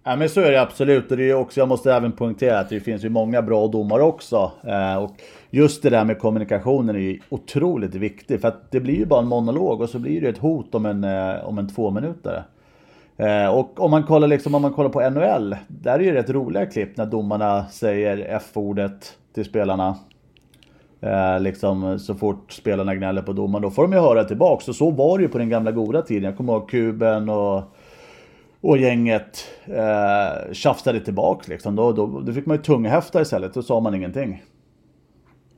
Ja men så är det absolut och det är också, jag måste även poängtera att det finns ju många bra domare också. Eh, och just det där med kommunikationen är ju otroligt viktigt för att det blir ju bara en monolog och så blir det ett hot om en, eh, om en två minuter. Eh, och om man kollar liksom, om man kollar på NHL, där är det rätt roliga klipp när domarna säger F-ordet till spelarna. Eh, liksom så fort spelarna gnäller på domaren, då får de ju höra tillbaks. Och så var det ju på den gamla goda tiden. Jag kommer ihåg Kuben och och gänget eh, tjafsade tillbaks liksom. Då, då, då fick man ju tunghäfta istället, då sa man ingenting.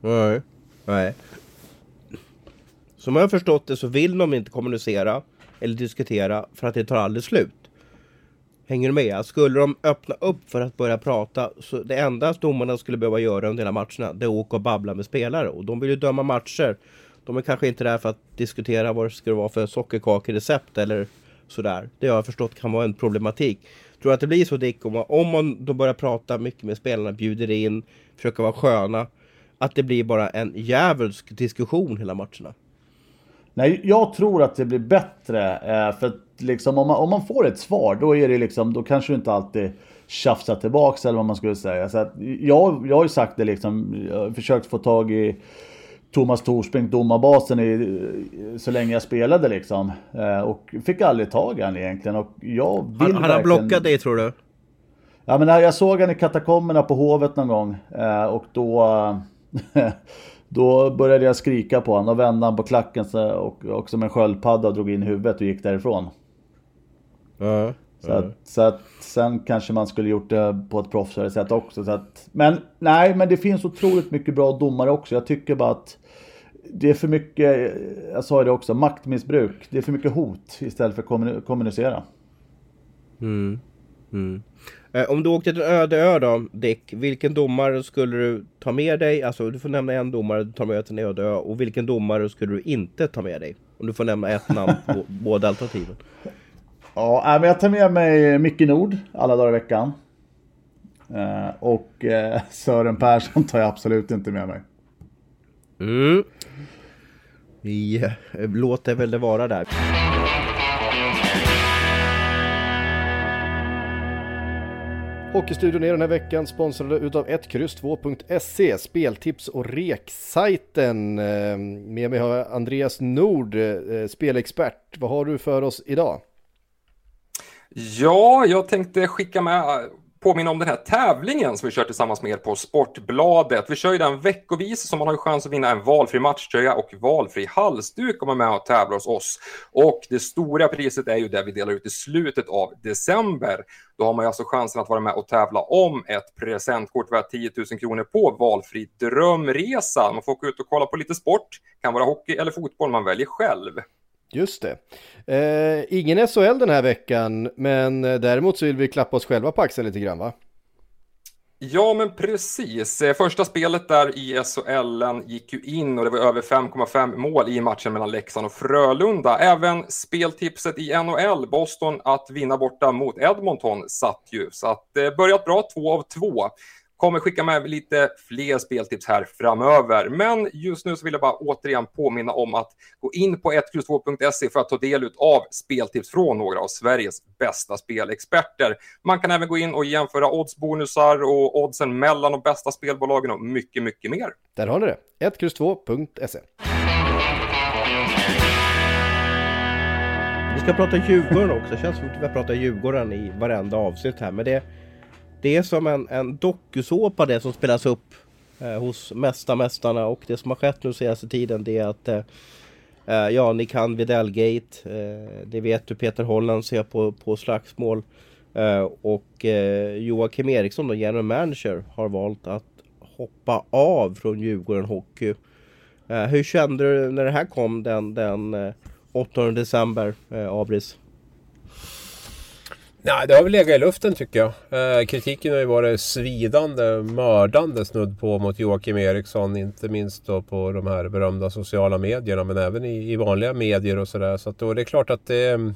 Nej. Nej. Som jag har förstått det så vill de inte kommunicera eller diskutera för att det tar aldrig slut. Hänger du med? Skulle de öppna upp för att börja prata så det enda domarna skulle behöva göra under hela matcherna det är att åka och babbla med spelare och de vill ju döma matcher. De är kanske inte där för att diskutera vad det ska vara för sockerkakerecept eller sådär. Det har jag förstått kan vara en problematik. Tror du att det blir så Dick om man, om man då börjar prata mycket med spelarna, bjuder in, försöker vara sköna. Att det blir bara en djävulsk diskussion hela matcherna? Nej, jag tror att det blir bättre. Eh, för att liksom om man, om man får ett svar, då är det liksom, då kanske du inte alltid tjafsar tillbaks eller vad man skulle säga. Så att jag, jag har ju sagt det liksom, jag har försökt få tag i Thomas Torsbrink, domarbasen, i, så länge jag spelade liksom. Eh, och fick aldrig tag i honom egentligen. Och jag vill Har han blockat dig tror du? Ja men jag såg honom i katakomberna på Hovet någon gång. Eh, och då... då började jag skrika på honom. Då vände han på klacken och, och som en sköldpadda och drog in huvudet och gick därifrån. Uh, så, att, så att sen kanske man skulle gjort det på ett proffsigare sätt också. Så att, men nej, men det finns otroligt mycket bra domare också. Jag tycker bara att det är för mycket, jag sa det också, maktmissbruk. Det är för mycket hot istället för att kommunicera. Mm. Mm. Eh, om du åkte till en öde ö då, Dick, vilken domare skulle du ta med dig? Alltså du får nämna en domare du tar med dig till en öde ö. Och vilken domare skulle du inte ta med dig? Om du får nämna ett namn på båda alternativen. Ja, men jag tar med mig Micke Nord alla dagar i veckan. Eh, och eh, Sören Persson tar jag absolut inte med mig. Mm. Vi låter väl det vara där. Hockeystudion är den här veckan sponsrade utav 1X2.se, speltips och reksajten. Eh, med mig har jag Andreas Nord, spelexpert. Vad har du för oss idag? Ja, jag tänkte skicka med äh, påminna om den här tävlingen som vi kör tillsammans med er på Sportbladet. Vi kör ju den veckovis så man har ju chans att vinna en valfri matchtröja och valfri halsduk om man är med och tävlar hos oss. Och det stora priset är ju det vi delar ut i slutet av december. Då har man ju alltså chansen att vara med och tävla om ett presentkort värt 10 000 kronor på valfri drömresa. Man får åka ut och kolla på lite sport, kan vara hockey eller fotboll, man väljer själv. Just det. Eh, ingen SHL den här veckan, men eh, däremot så vill vi klappa oss själva på axeln lite grann va? Ja, men precis. Eh, första spelet där i SHL gick ju in och det var över 5,5 mål i matchen mellan Leksand och Frölunda. Även speltipset i NHL, Boston att vinna borta mot Edmonton, satt ju. Så att det börjat bra, två av två kommer skicka med lite fler speltips här framöver. Men just nu så vill jag bara återigen påminna om att gå in på 1X2.se för att ta del av speltips från några av Sveriges bästa spelexperter. Man kan även gå in och jämföra oddsbonusar och oddsen mellan de bästa spelbolagen och mycket, mycket mer. Där har ni det. 1X2.se. Vi ska prata Djurgården också. Det känns som att vi pratar Djurgården i varenda avsnitt här. Men det det är som en, en dokusåpa det som spelas upp eh, hos mesta Mästarna och det som har skett nu senaste tiden det är att eh, eh ja, ni kan Videllgate. Eh, det vet du Peter Holland ser på, på slagsmål. Eh, och eh, Joakim Eriksson, då, general manager, har valt att hoppa av från Djurgården Hockey. Eh, hur kände du när det här kom den, den eh, 8 december, eh, Abris? Nej, det har väl legat i luften tycker jag. Eh, kritiken har ju varit svidande, mördande snudd på mot Joakim Eriksson. Inte minst då på de här berömda sociala medierna men även i, i vanliga medier och sådär. Så att då, det är klart att det,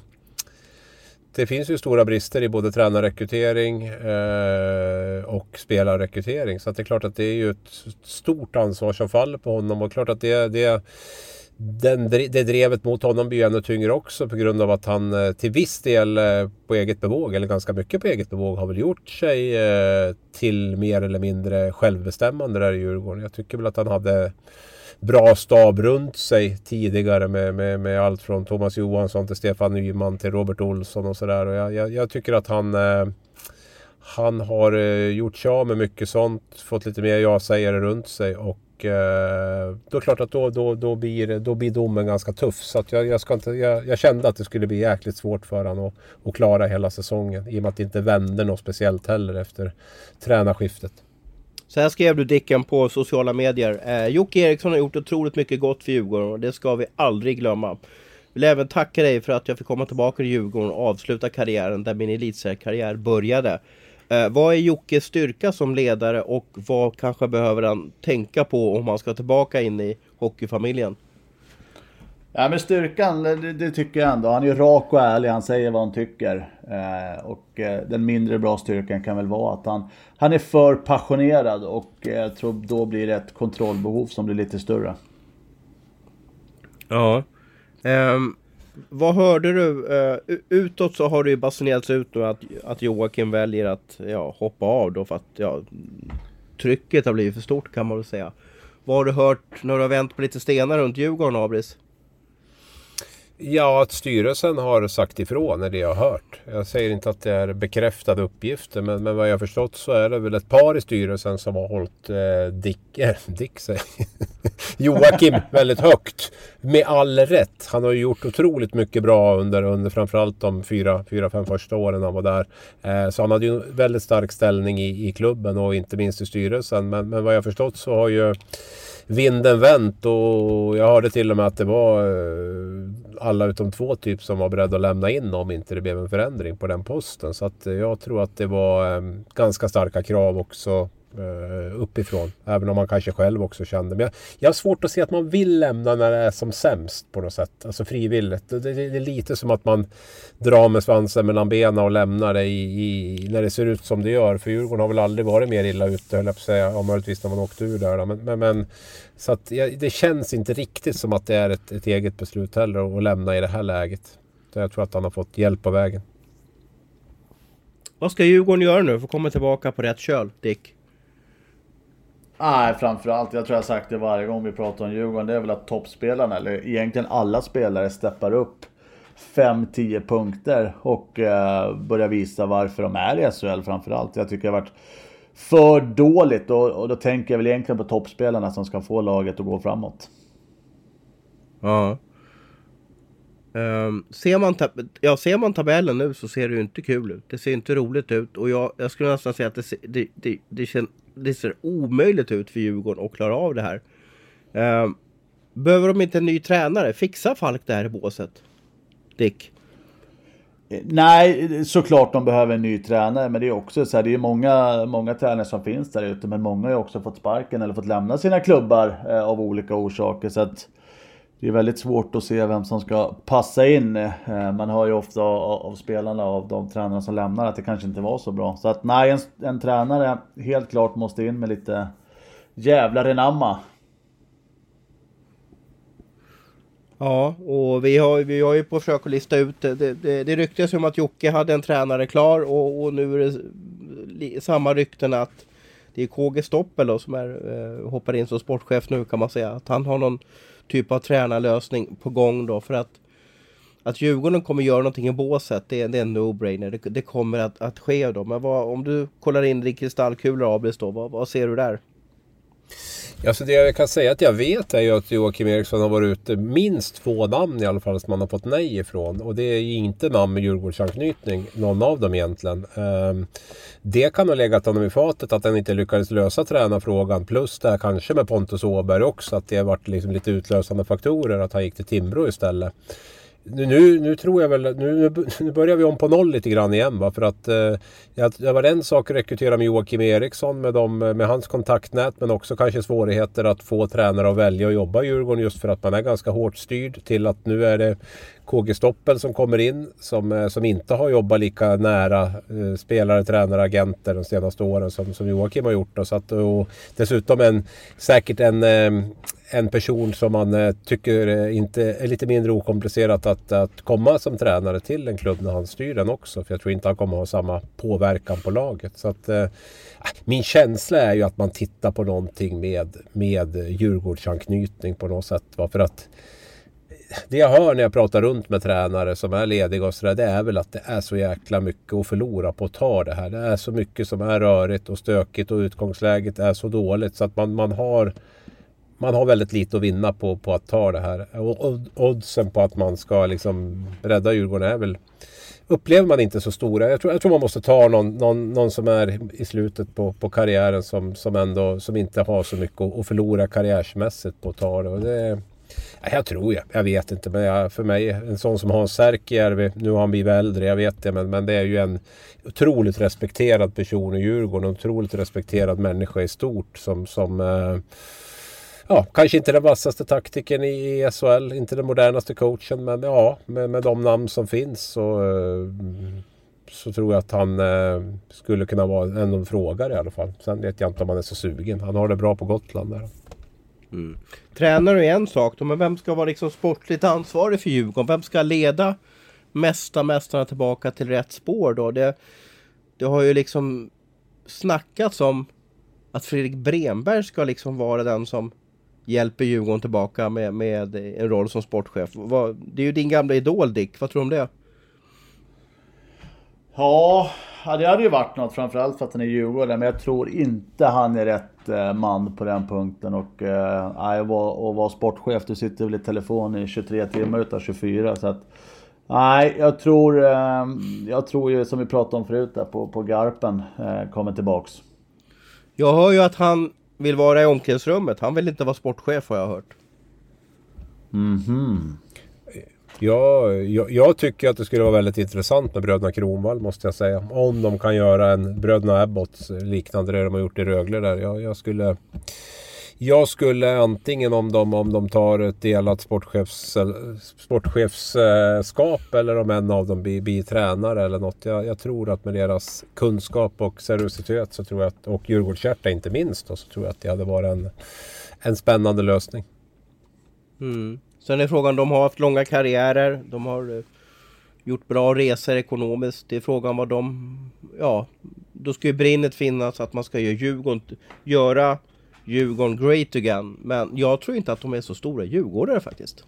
det finns ju stora brister i både tränarrekrytering eh, och spelarrekrytering. Så att det är klart att det är ju ett stort ansvar som faller på honom och klart att det, det den, det drevet mot honom blir ju ännu tyngre också på grund av att han eh, till viss del eh, på eget bevåg, eller ganska mycket på eget bevåg, har väl gjort sig eh, till mer eller mindre självbestämmande där i Djurgården. Jag tycker väl att han hade bra stab runt sig tidigare med, med, med allt från Thomas Johansson till Stefan Nyman till Robert Olsson och sådär. Jag, jag, jag, tycker att han han har gjort sig av med mycket sånt, fått lite mer ja-sägare runt sig och och eh, då är det klart att då, då, då, blir, då blir domen ganska tuff. Så att jag, jag, ska inte, jag, jag kände att det skulle bli jäkligt svårt för honom att, att klara hela säsongen. I och med att det inte vände något speciellt heller efter tränarskiftet. Så här skrev du Dicken på sociala medier. Eh, Jocke Eriksson har gjort otroligt mycket gott för Djurgården och det ska vi aldrig glömma. Vill även tacka dig för att jag fick komma tillbaka till Djurgården och avsluta karriären där min elitseriekarriär började. Eh, vad är Jockes styrka som ledare och vad kanske behöver han tänka på om han ska tillbaka in i hockeyfamiljen? Ja men styrkan, det, det, tycker jag ändå. Han är ju rak och ärlig, han säger vad han tycker. Eh, och eh, den mindre bra styrkan kan väl vara att han, han är för passionerad och eh, jag tror då blir det ett kontrollbehov som blir lite större. Ja. Um, vad hörde du? Uh, utåt så har det ju basunerats ut nu att, att Joakim väljer att ja, hoppa av då för att ja, trycket har blivit för stort kan man väl säga. Vad har du hört när du har vänt på lite stenar runt Djurgården, Abris? Ja, att styrelsen har sagt ifrån är det jag har hört. Jag säger inte att det är bekräftade uppgifter men, men vad jag förstått så är det väl ett par i styrelsen som har hållit eh, Dick, eh, Dick säger Joakim väldigt högt. Med all rätt. Han har ju gjort otroligt mycket bra under, under framförallt de fyra, fyra, fem första åren han var där. Eh, så han hade ju väldigt stark ställning i, i klubben och inte minst i styrelsen. Men, men vad jag förstått så har ju vinden vänt och jag hörde till och med att det var eh, alla utom två typ som var beredda att lämna in om inte det blev en förändring på den posten. Så att eh, jag tror att det var eh, ganska starka krav också Eh, uppifrån. Även om man kanske själv också kände. Men jag, jag har svårt att se att man vill lämna när det är som sämst på något sätt. Alltså frivilligt. Det, det, det är lite som att man drar med svansen mellan benen och lämnar det i, i, när det ser ut som det gör. För Djurgården har väl aldrig varit mer illa ute höll jag på att säga. Ja, möjligtvis när man åkte ur där. Men, men, men, så att jag, det känns inte riktigt som att det är ett, ett eget beslut heller att lämna i det här läget. Så jag tror att han har fått hjälp på vägen. Vad ska Djurgården göra nu för att komma tillbaka på rätt köl, Dick? Nej, framförallt, jag tror jag sagt det varje gång vi pratar om Djurgården, det är väl att toppspelarna, eller egentligen alla spelare, steppar upp 5-10 punkter och eh, börjar visa varför de är i SHL framförallt. Jag tycker det har varit för dåligt och, och då tänker jag väl egentligen på toppspelarna som ska få laget att gå framåt. Ja. Um, ser, man ja, ser man tabellen nu så ser det ju inte kul ut. Det ser inte roligt ut och jag, jag skulle nästan säga att det, det, det, det, känns, det ser omöjligt ut för Djurgården att klara av det här. Eh, behöver de inte en ny tränare? Fixar Falk det här i båset? Dick? Nej, såklart de behöver en ny tränare, men det är också så här, det är många, många tränare som finns där ute, men många har också fått sparken eller fått lämna sina klubbar eh, av olika orsaker. Så att det är väldigt svårt att se vem som ska passa in. Eh, man hör ju ofta av, av spelarna, av de tränarna som lämnar, att det kanske inte var så bra. Så att nej, en, en tränare helt klart måste in med lite jävlar renamma. Ja, och vi har, vi har ju på försök att lista ut det. Det, det, det ryktas om att Jocke hade en tränare klar och, och nu är det samma rykten att det är KG Stoppel då som är, eh, hoppar in som sportchef nu kan man säga. Att han har någon typ av tränarlösning på gång då för att att Djurgården kommer göra någonting i båset, det, det är en no-brainer. Det, det, kommer att, att ske då. Men vad, om du kollar in i kristallkula, Abris då, vad, vad ser du där? Alltså det jag kan säga att jag vet är ju att Joakim Eriksson har varit ute minst två namn i alla fall som man har fått nej ifrån. Och det är ju inte namn med Djurgårdsanknytning, någon av dem egentligen. Ehm, det kan ha legat honom i fatet att han inte lyckades lösa tränarfrågan. Plus det här kanske med Pontus Åberg också, att det har varit liksom lite utlösande faktorer att han gick till Timbro istället. Nu, nu tror jag väl, nu, nu börjar vi om på noll lite grann igen va? för att eh, det var en sak att rekrytera med Joakim Eriksson med, dem, eh, med hans kontaktnät men också kanske svårigheter att få tränare att välja att jobba i Djurgården just för att man är ganska hårt styrd till att nu är det KG Stoppel som kommer in som, eh, som inte har jobbat lika nära eh, spelare, tränare, agenter de senaste åren som, som Joakim har gjort. Då. Så att, och dessutom en, säkert en, eh, en person som man eh, tycker inte är lite mindre okomplicerat att, att komma som tränare till en klubb när han styr den också. För jag tror inte han kommer ha samma påverkan på laget. Så att, eh, ah, min känsla är ju att man tittar på någonting med, med Djurgårdsanknytning på något sätt. Va? För att det jag hör när jag pratar runt med tränare som är lediga och sådär, det är väl att det är så jäkla mycket att förlora på att ta det här. Det är så mycket som är rörigt och stökigt och utgångsläget är så dåligt så att man, man har man har väldigt lite att vinna på, på att ta det här. Och oddsen på att man ska liksom rädda Djurgården är väl upplever man inte så stora. Jag tror, jag tror man måste ta någon, någon, någon som är i slutet på, på karriären som, som ändå som inte har så mycket att förlora karriärsmässigt på att ta det. Och det jag tror jag. Jag vet inte. Men jag, för mig, en sån som Hans Särkijärvi, nu har han blivit äldre, jag vet det. Men, men det är ju en otroligt respekterad person i Djurgården. En otroligt respekterad människa i stort. Som, som eh, ja, kanske inte den vassaste taktiken i SHL, inte den modernaste coachen. Men ja, med, med de namn som finns så, eh, så tror jag att han eh, skulle kunna vara en frågare i alla fall. Sen vet jag inte om han är så sugen. Han har det bra på Gotland där. Mm. Tränare är en sak då, men vem ska vara liksom sportligt ansvarig för Djurgården? Vem ska leda mesta mästarna tillbaka till rätt spår då? Det, det har ju liksom snackats om att Fredrik Bremberg ska liksom vara den som hjälper Djurgården tillbaka med, med en roll som sportchef. Vad, det är ju din gamla idol Dick, vad tror du om det? Ja, det hade ju varit något framförallt för att han är djurgårdare. Men jag tror inte han är rätt man på den punkten. Och eh, att vara sportchef, du sitter väl i telefon i 23 timmar utav 24. Så att, nej, jag tror, eh, jag tror ju som vi pratade om förut där på, på Garpen eh, kommer tillbaks. Jag hör ju att han vill vara i omklädningsrummet. Han vill inte vara sportchef har jag hört. Mhm. Ja, jag, jag, tycker att det skulle vara väldigt intressant med bröderna Kronvall måste jag säga. Om de kan göra en bröderna Abbott liknande det de har gjort i Rögle där. Jag, jag, skulle... Jag skulle antingen om de, om de tar ett delat sportchefs, sportchefskap eller om en av dem blir, blir tränare eller något. Jag, jag, tror att med deras kunskap och seriositet så tror jag att, och Djurgårdshjärta inte minst, då, så tror jag att det hade varit en, en spännande lösning. Mm. Sen är frågan, de har haft långa karriärer, de har eh, gjort bra resor ekonomiskt. Det är frågan vad de... Ja, då ska ju brinnet finnas att man ska göra Djurgården, göra Djurgården great again. Men jag tror inte att de är så stora djurgårdare faktiskt.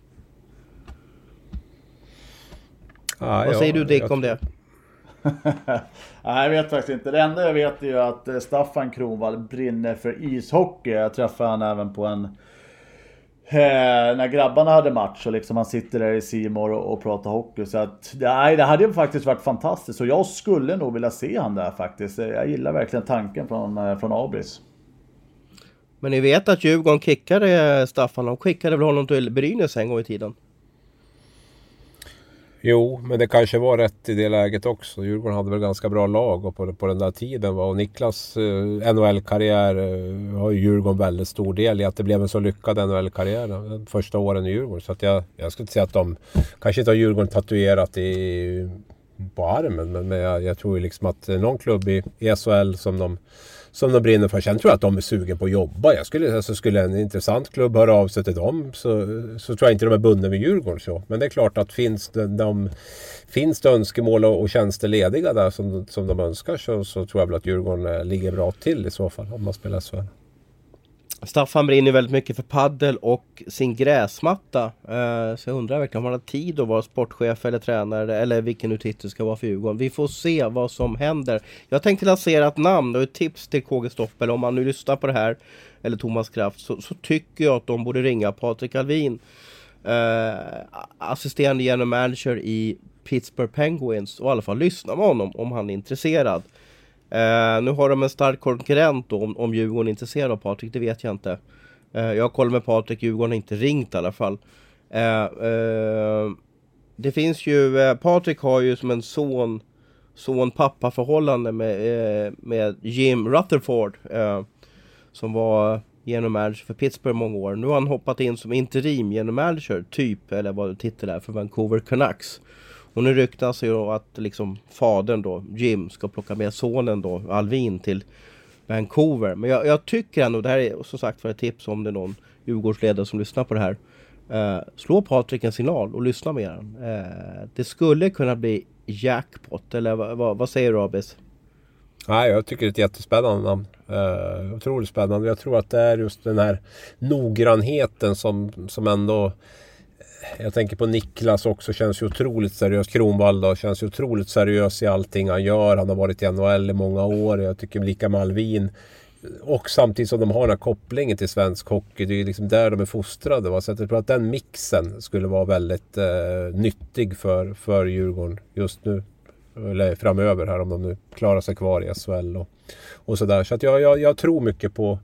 Ah, vad ja, säger du Dick om det? Nej, jag vet faktiskt inte. Det enda jag vet är ju att eh, Staffan Kronvall brinner för ishockey. Jag träffade honom även på en Eh, när grabbarna hade match och liksom man sitter där i Simor och, och pratar hockey. Så att, nej, det hade ju faktiskt varit fantastiskt och jag skulle nog vilja se han där faktiskt. Jag gillar verkligen tanken från, eh, från Abris. Men ni vet att Djurgården kickade eh, Staffan, de skickade väl honom till Brynäs en gång i tiden? Jo, men det kanske var rätt i det läget också. Djurgården hade väl ganska bra lag och på, på den där tiden. Och Niklas eh, NHL-karriär eh, har ju Djurgården väldigt stor del i att det blev en så lyckad NHL-karriär eh, första åren i Djurgården. Så att jag, jag skulle inte säga att de kanske inte har Djurgården tatuerat i, på armen. Men, men jag, jag tror ju liksom att eh, någon klubb i, i SHL som de som de brinner för. Sen tror jag att de är sugen på att jobba. Jag skulle, alltså, skulle en intressant klubb höra av sig till dem så, så tror jag inte de är bundna vid Djurgården. Så. Men det är klart att finns det, de, finns det önskemål och, och tjänster lediga där som, som de önskar så, så tror jag väl att Djurgården eh, ligger bra till i så fall om man spelar SHL. Staffan brinner väldigt mycket för paddel och sin gräsmatta. Eh, så jag undrar verkligen om han har tid att vara sportchef eller tränare eller vilken nu titel ska vara för Djurgården. Vi får se vad som händer. Jag tänkte lansera ett namn och ett tips till KG Stoppel om man nu lyssnar på det här eller Thomas Kraft så, så tycker jag att de borde ringa Patrik Alvin. Eh, assisterande general manager i Pittsburgh Penguins och i alla fall lyssna med honom om han är intresserad. Eh, nu har de en stark konkurrent då, om, om Djurgården är intresserad av Patrik, det vet jag inte. Eh, jag har med Patrik, Djurgården har inte ringt i alla fall. Eh, eh det finns ju, eh, Patrik har ju som en son, son-pappa förhållande med, eh, med Jim Rutherford. som var genom manager för Pittsburgh många år. Nu har han hoppat in som interim genom manager, typ, eller vad titeln är, för Vancouver Canucks. Och nu ryktas ju att liksom fadern då, Jim, ska plocka med sonen då, Alvin, till Vancouver. Men jag, jag tycker ändå, det här är som sagt för ett tips om det är någon Djurgårdsledare som lyssnar på det här. Eh, slå Patrik en signal och lyssna med den. Eh, det skulle kunna bli jackpot, eller vad, vad säger du Abis? Nej, jag tycker det är ett jättespännande namn. Uh, otroligt spännande. Jag tror att det är just den här noggrannheten som, som ändå jag tänker på Niklas också, känns ju otroligt seriös. Kronwall då, känns ju otroligt seriös i allting han gör. Han har varit i NHL i många år. Jag tycker lika med Alvin. Och samtidigt som de har den här kopplingen till svensk hockey. Det är ju liksom där de är fostrade. Va? Så jag tror att den mixen skulle vara väldigt eh, nyttig för, för Djurgården just nu. Eller framöver här om de nu klarar sig kvar i SHL och, och sådär. Så att jag, jag, jag tror mycket på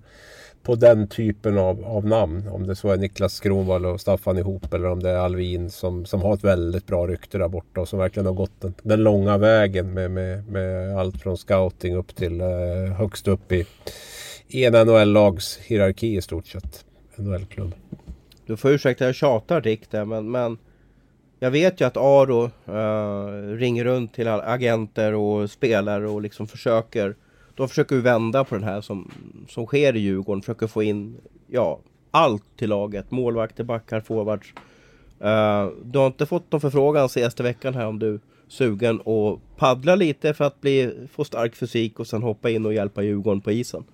på den typen av, av namn. Om det så är Niklas Kronwall och Staffan ihop eller om det är Alvin som, som har ett väldigt bra rykte där borta och som verkligen har gått den, den långa vägen med, med, med allt från scouting upp till eh, högst upp i, i en NHL-lags hierarki i stort sett. NHL-klubb. Du får ursäkta jag tjatar Dick där men, men jag vet ju att Aro eh, ringer runt till agenter och spelare och liksom försöker de försöker vända på den här som, som sker i Djurgården. Försöker få in ja, allt till laget. Målvakter, backar, forwards. Uh, du har inte fått någon förfrågan senaste veckan här om du är sugen och paddla lite för att bli, få stark fysik och sen hoppa in och hjälpa Djurgården på isen?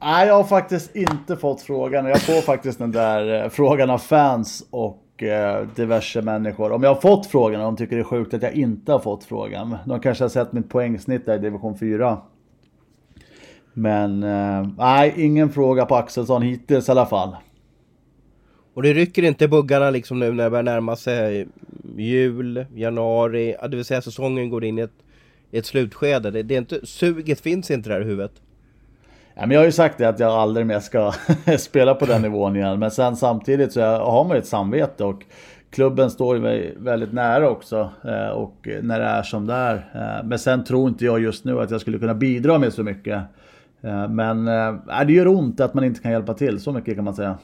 Nej, jag har faktiskt inte fått frågan. Jag får faktiskt den där eh, frågan av fans och Eh, diverse människor. Om jag har fått frågan de tycker det är sjukt att jag inte har fått frågan. De kanske har sett mitt poängsnitt där i division 4. Men eh, nej, ingen fråga på Axelsson hittills i alla fall. Och det rycker inte buggarna liksom nu när det börjar närma sig jul, januari, det vill säga säsongen går in i ett, i ett slutskede. Det, det är inte, suget finns inte där i huvudet. Men jag har ju sagt det att jag aldrig mer ska spela på den nivån igen. Men sen samtidigt så har man ju ett samvete och klubben står ju mig väldigt nära också. Eh, och när det är som det är. Eh, men sen tror inte jag just nu att jag skulle kunna bidra med så mycket. Eh, men det gör ont att man inte kan hjälpa till, så mycket kan man säga.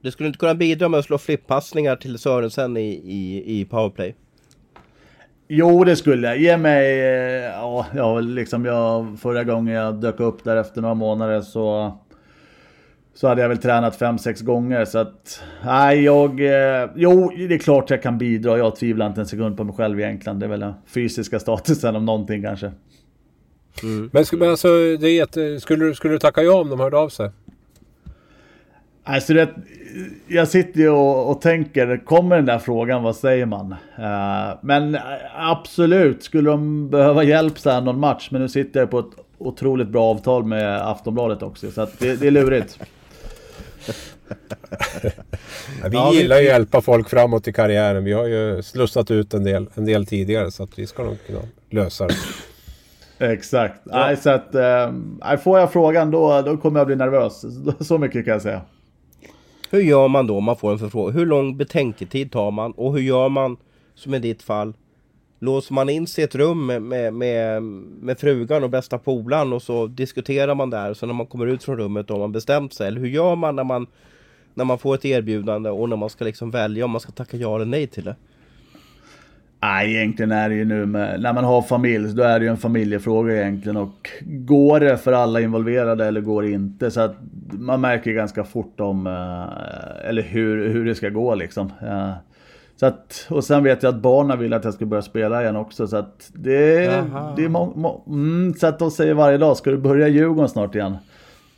Du skulle inte kunna bidra med att slå flippassningar till Sörensen i, i, i powerplay? Jo, det skulle jag. Ge mig... Ja, ja, liksom jag... Förra gången jag dök upp där efter några månader så... Så hade jag väl tränat 5-6 gånger så att... Nej, jag... Jo, det är klart jag kan bidra. Jag tvivlar inte en sekund på mig själv egentligen. Det är väl den fysiska statusen om någonting kanske. Mm. Men, men alltså, det är jätte, skulle, skulle du tacka ja om de hörde av sig? Alltså det, jag sitter ju och, och, tänker, kommer den där frågan, vad säger man? Uh, men absolut, skulle de behöva hjälp så här någon match, men nu sitter jag på ett otroligt bra avtal med Aftonbladet också, så att det, det är lurigt. ja, vi ja, gillar ju att hjälpa folk framåt i karriären. Vi har ju slussat ut en del, en del tidigare, så att vi ska nog kunna lösa det. Exakt. Ja. Nej, så att, äh, får jag frågan då, då kommer jag bli nervös. Så mycket kan jag säga. Hur gör man då om man får en förfrågan? Hur lång betänketid tar man? Och hur gör man som i ditt fall? Låser man in sig i ett rum med, med, med, med frugan och bästa polaren och så diskuterar man där. Så när man kommer ut från rummet då har man bestämt sig. Eller hur gör man när man, när man får ett erbjudande och när man ska liksom välja om man ska tacka ja eller nej till det? Nej, egentligen är det ju nu med, när man har familj, då är det ju en familjefråga egentligen. Och går det för alla involverade eller går det inte? Så att man märker ganska fort om, eh, eller hur, hur det ska gå liksom. Eh, så att, och sen vet jag att barnen vill att jag ska börja spela igen också. Så att det, det är må, må, mm, så att de säger varje dag, ska du börja Djurgården snart igen?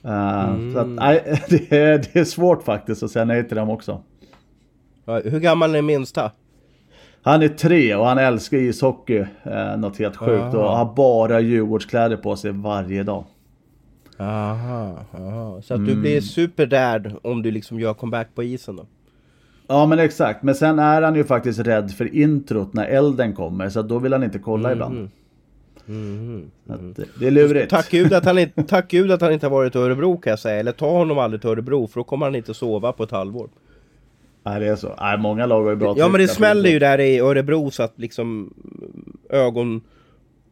Uh, mm. Så att, nej, det, är, det är svårt faktiskt att säga nej till dem också. Hur gammal är minsta? Han är tre och han älskar ishockey. Eh, något helt sjukt. Aha. Och har bara Djurgårdskläder på sig varje dag. Aha, aha. Så att mm. du blir superrädd om du liksom gör comeback på isen då? Ja men exakt. Men sen är han ju faktiskt rädd för introt när elden kommer. Så då vill han inte kolla mm. ibland. Mm. Mm. Det är lurigt. Tack Gud, att han inte, tack Gud att han inte har varit i Örebro kan jag säga. Eller ta honom aldrig till Örebro för då kommer han inte sova på ett halvår. Nej det är så. Nej, många lag har ju bra Ja men det smäller ju där i Örebro så att liksom ögon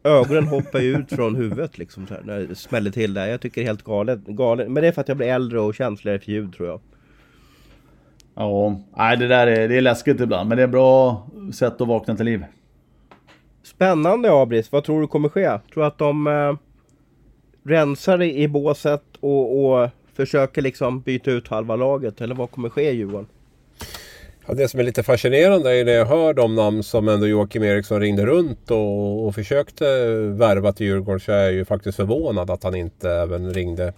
Ögonen hoppar ju ut från huvudet liksom så här, när det smäller till där. Jag tycker det är helt galet, galet. Men det är för att jag blir äldre och känsligare för ljud tror jag. Ja, nej det där är, det är läskigt ibland. Men det är ett bra sätt att vakna till liv. Spännande Abris. Vad tror du kommer ske? Tror du att de eh, rensar i båset och, och försöker liksom byta ut halva laget? Eller vad kommer ske i Djurgården? Ja, det som är lite fascinerande är när jag hör de namn som ändå Joakim Eriksson ringde runt och, och försökte värva till Djurgården så är jag ju faktiskt förvånad att han inte även ringde,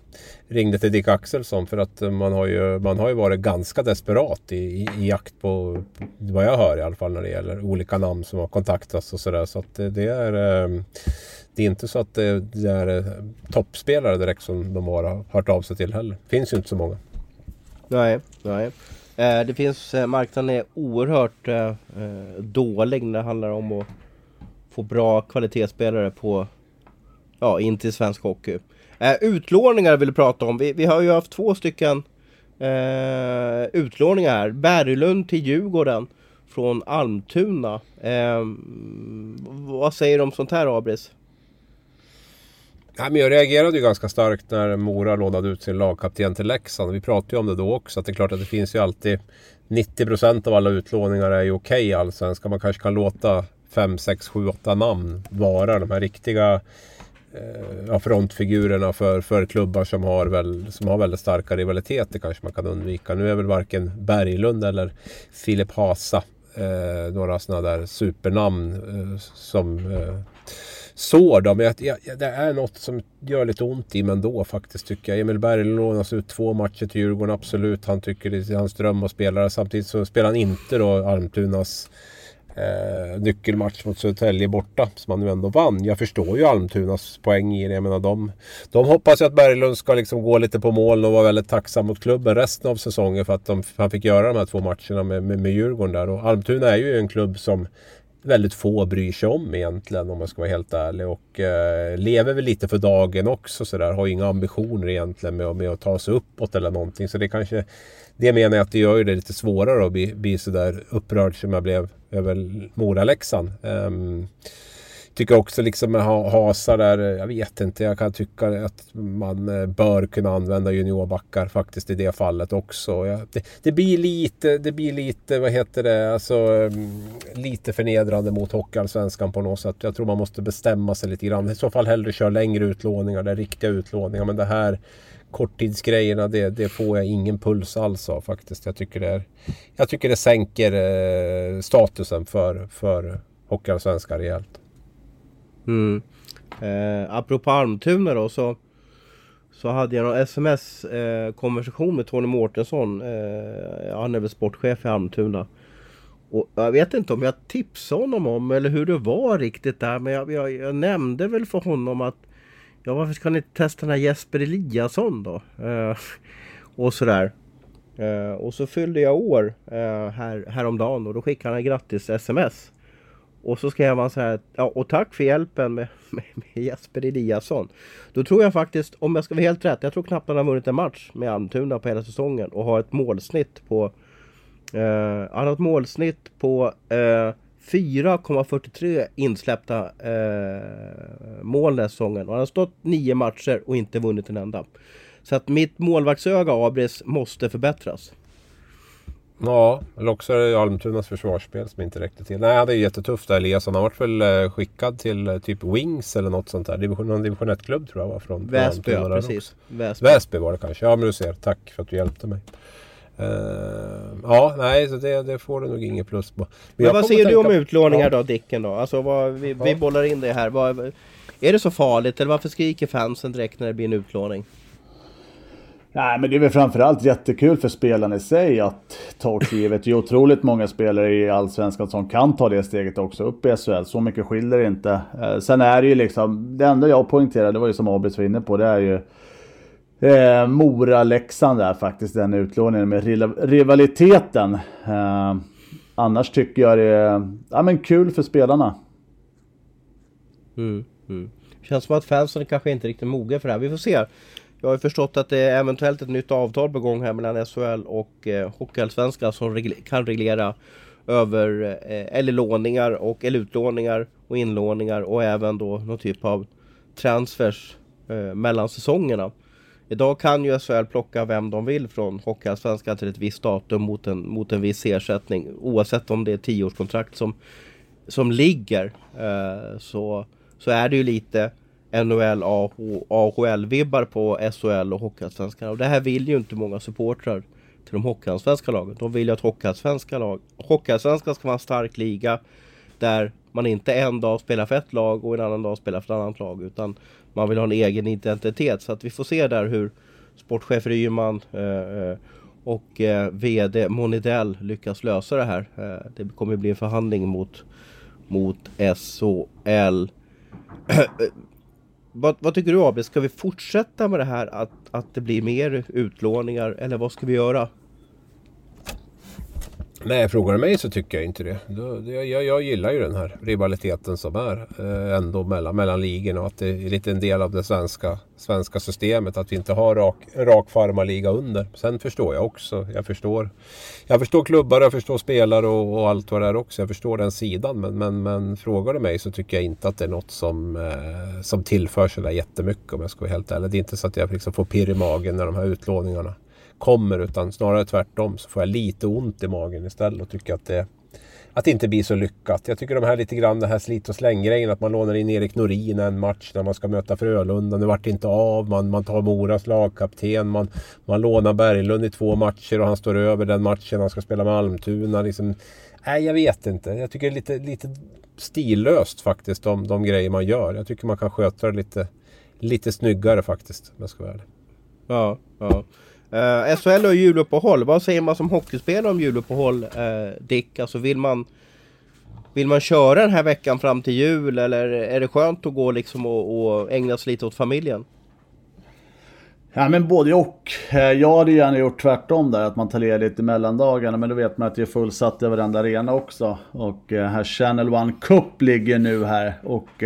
ringde till Dick Axelsson. För att man har ju, man har ju varit ganska desperat i, i, i jakt på, vad jag hör i alla fall, när det gäller olika namn som har kontaktats och sådär. Så att det, det är... Eh, det är inte så att det, det är eh, toppspelare direkt som de har hört av sig till heller. Det finns ju inte så många. Nej, nej. Eh, det finns, eh, marknaden är oerhört eh, dålig när det handlar om att få bra kvalitetsspelare på, ja, in till svensk hockey. utlåningar vill du prata om. Vi, vi har ju haft två stycken eh, utlåningar här. Berglund till Djurgården från Almtuna. Eh, vad säger du om sånt här Abris? Nej, men jag reagerade ju ganska starkt när Mora lånade ut sin lagkapten till Leksand. Vi pratade ju om det då också. Att det är klart att det finns ju alltid 90% av alla utlåningar är ju okej okay, allsvenskan. Man kanske kan låta 5, 6, 7, 8 namn vara de här riktiga eh, frontfigurerna för, för klubbar som har, väl, som har väldigt starka rivaliteter kanske man kan undvika. Nu är väl varken Berglund eller Filip Hasa eh, några sådana där supernamn eh, som eh, sår då. Men jag, jag, det är något som gör lite ont i mig ändå faktiskt tycker jag. Emil Berg lånas ut två matcher till Djurgården, absolut. Han tycker det är hans dröm att spela. Samtidigt så spelar han inte då Almtunas eh, nyckelmatch mot Södertälje borta som han nu ändå vann. Jag förstår ju Almtunas poäng i det. Jag menar, de, de hoppas ju att Berglund ska liksom gå lite på mål och vara väldigt tacksam mot klubben resten av säsongen för att de, han fick göra de här två matcherna med, med, med Djurgården där. Och Almtuna är ju en klubb som väldigt få bryr sig om egentligen om man ska vara helt ärlig. Och eh, lever väl lite för dagen också sådär. Har inga ambitioner egentligen med, med att ta sig uppåt eller någonting. Så det kanske det menar jag att det gör det lite svårare att bli, bli sådär upprörd som jag blev över Mora-Leksand. Um, tycker också liksom med Hasa där, jag vet inte, jag kan tycka att man eh, bör kunna använda juniorbackar faktiskt i det fallet också. Ja, det, det, blir lite, det blir lite, vad heter det, alltså um, lite förnedrande mot Hockeyallsvenskan på något sätt. Jag tror man måste bestämma sig lite grann. I så fall hellre köra längre utlåningar, det är riktiga utlåningar. Men det här korttidsgrejerna, det, det, får jag ingen puls alls av faktiskt. Jag tycker det, är, jag tycker det sänker eh, statusen för, för Hockeyallsvenskan rejält. Mm. Eh, apropå Almtuna då så, så hade jag någon sms-konversation eh, med Tony Mårtensson. Eh, han är väl sportchef i Almtuna. Och jag vet inte om jag tipsade honom om eller hur det var riktigt där men jag, jag, jag nämnde väl för honom att Ja varför ska ni inte testa den här Jesper Eliasson då? Eh, och sådär. Eh, och så fyllde jag år eh, här, häromdagen och då skickade han en grattis sms. Och så skrev han så här, ja och tack för hjälpen med, med, med, Jesper Eliasson. Då tror jag faktiskt, om jag ska vara helt rätt, jag tror knappt han har vunnit en match med Almtuna på hela säsongen och har ett målsnitt på eh, Han har ett målsnitt på eh, 4,43 insläppta eh, mål den här säsongen. Och han har stått nio matcher och inte vunnit en enda. Så att mitt målvaktsöga Abris måste förbättras. Ja, eller också är det Almtunas försvarsspel som inte räckte till. Nej, det är jättetufft där Eliasson. Han varit väl eh, skickad till eh, typ Wings eller något sånt där. Division, någon division 1-klubb tror jag var från Väsby, ja, precis. Väsby. Väsby var det kanske. Ja, men du ser. Tack för att du hjälpte mig. Uh, ja, nej, så det, det, får du nog inget plus på. Men, Men vad säger du om utlåningar ja. då, Dicken då? Alltså, vad, vi, ja. vi bollar in det här. Vad, är det så farligt eller varför skriker fansen direkt när det blir en utlåning? Nej, men det är väl framförallt jättekul för spelarna i sig att ta klivet. Det är otroligt många spelare i Allsvenskan som kan ta det steget också upp i SHL. Så mycket skiljer det inte. Eh, sen är det ju liksom, det enda jag poängterade, det var ju som Abis var inne på, det är ju eh, Mora-Leksand där faktiskt, den utlåningen med rivaliteten. Eh, annars tycker jag det är ja, men kul för spelarna. Mm, mm. Känns som att fansen kanske inte riktigt mogna för det här. Vi får se. Jag har förstått att det är eventuellt ett nytt avtal på gång här mellan SHL och eh, Hockeyallsvenskan som regle kan reglera över eh, eller låningar och eller utlåningar och inlåningar och även då någon typ av transfers eh, mellan säsongerna. Idag kan ju SHL plocka vem de vill från Hockeyallsvenskan till ett visst datum mot en, mot en viss ersättning. Oavsett om det är tioårskontrakt som, som ligger. Eh, så, så är det ju lite NHL, AHL-vibbar på SHL och Hockeyallsvenskan. Och det här vill ju inte många supportrar till de Hockeyallsvenska lagen. De vill ju att Hockeyallsvenska lag, Hockeyallsvenskan ska vara en stark liga där man inte en dag spelar för ett lag och en annan dag spelar för ett annat lag. Utan man vill ha en egen identitet. Så att vi får se där hur sportchef Ryman eh, eh och eh, VD Monidell lyckas lösa det här. Eh, det kommer bli en förhandling mot, mot SHL. vad, vad, tycker du AB? Ska vi fortsätta med det här att, att det blir mer utlåningar eller vad ska vi göra? Nej, frågar du mig så tycker jag inte det. Jag, jag, gillar ju den här rivaliteten som är eh, ändå mellan, mellan ligorna och att det är lite en del av det svenska, svenska systemet. Att vi inte har rak, en rak farmarliga under. Sen förstår jag också. Jag förstår, jag förstår klubbar, jag förstår spelare och, och allt vad det är också. Jag förstår den sidan. Men, men, men frågar du mig så tycker jag inte att det är något som, eh, som tillför sådär jättemycket om jag ska vara helt ärlig. Det är inte så att jag liksom får pirr i magen när de här utlåningarna kommer utan snarare tvärtom så får jag lite ont i magen istället och tycker att det, att det inte blir så lyckat. Jag tycker de här lite grann det här slit och släng-grejen att man lånar in Erik Norin en match när man ska möta Frölunda. Nu vart det inte av. Man, man tar Moras lagkapten. Man, man lånar Berglund i två matcher och han står över den matchen han ska spela med Almtuna. Liksom, nej, jag vet inte. Jag tycker det är lite, lite stillöst faktiskt de, de grejer man gör. Jag tycker man kan sköta det lite, lite snyggare faktiskt om jag ska vara ärlig. Ja, ja. Eh, uh, SHL har juluppehåll. Vad säger man som hockeyspelare om juluppehåll, uh, Dick? Alltså vill man, vill man köra den här veckan fram till jul eller är det skönt att gå liksom och, och ägna sig lite åt familjen? Ja men både och. Eh, jag hade gärna gjort tvärtom där, att man tar ledigt i mellandagarna. Men då vet man att det är fullsatt i varenda arena också. Och här Channel One Cup ligger nu här. Och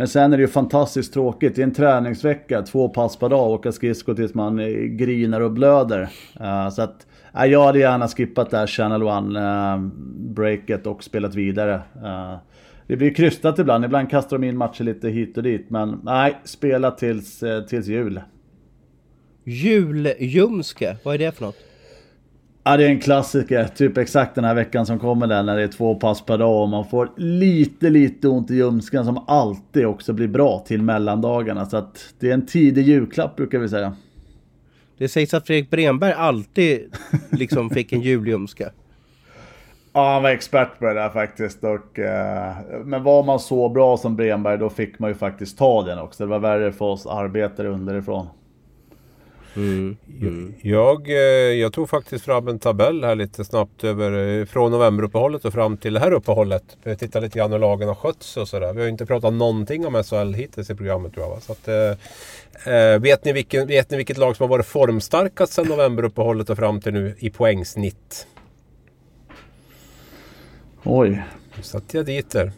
men sen är det ju fantastiskt tråkigt. Det är en träningsvecka, två pass per dag, åka skridskor tills man eh, grinar och blöder. Uh, så att uh, jag hade gärna skippat det här Channel One-breaket uh, och spelat vidare. Uh, det blir krystat ibland, ibland kastar de in matcher lite hit och dit. Men nej, spela tills, tills jul. Juljumske, vad är det för något? Ja, det är en klassiker. Typ exakt den här veckan som kommer där när det är två pass per dag och man får lite, lite ont i ljumsken som alltid också blir bra till mellandagarna. Så att det är en tidig julklapp brukar vi säga. Det sägs att Fredrik Bremberg alltid liksom fick en julljumske. Ja, han var expert på det där faktiskt. Och, eh, men var man så bra som Bremberg då fick man ju faktiskt ta den också. Det var värre för oss arbetare underifrån. Mm. Mm. Jag, eh, jag tog faktiskt fram en tabell här lite snabbt över eh, från novemberuppehållet och fram till det här uppehållet. Jag tittar lite grann hur lagen har skötts och sådär. Vi har inte pratat någonting om SHL hittills i programmet tror jag. Så att, eh, eh, vet, ni vilken, vet ni vilket lag som har varit formstarkast sedan novemberuppehållet och fram till nu i poängsnitt? Oj. Nu satte jag dit där.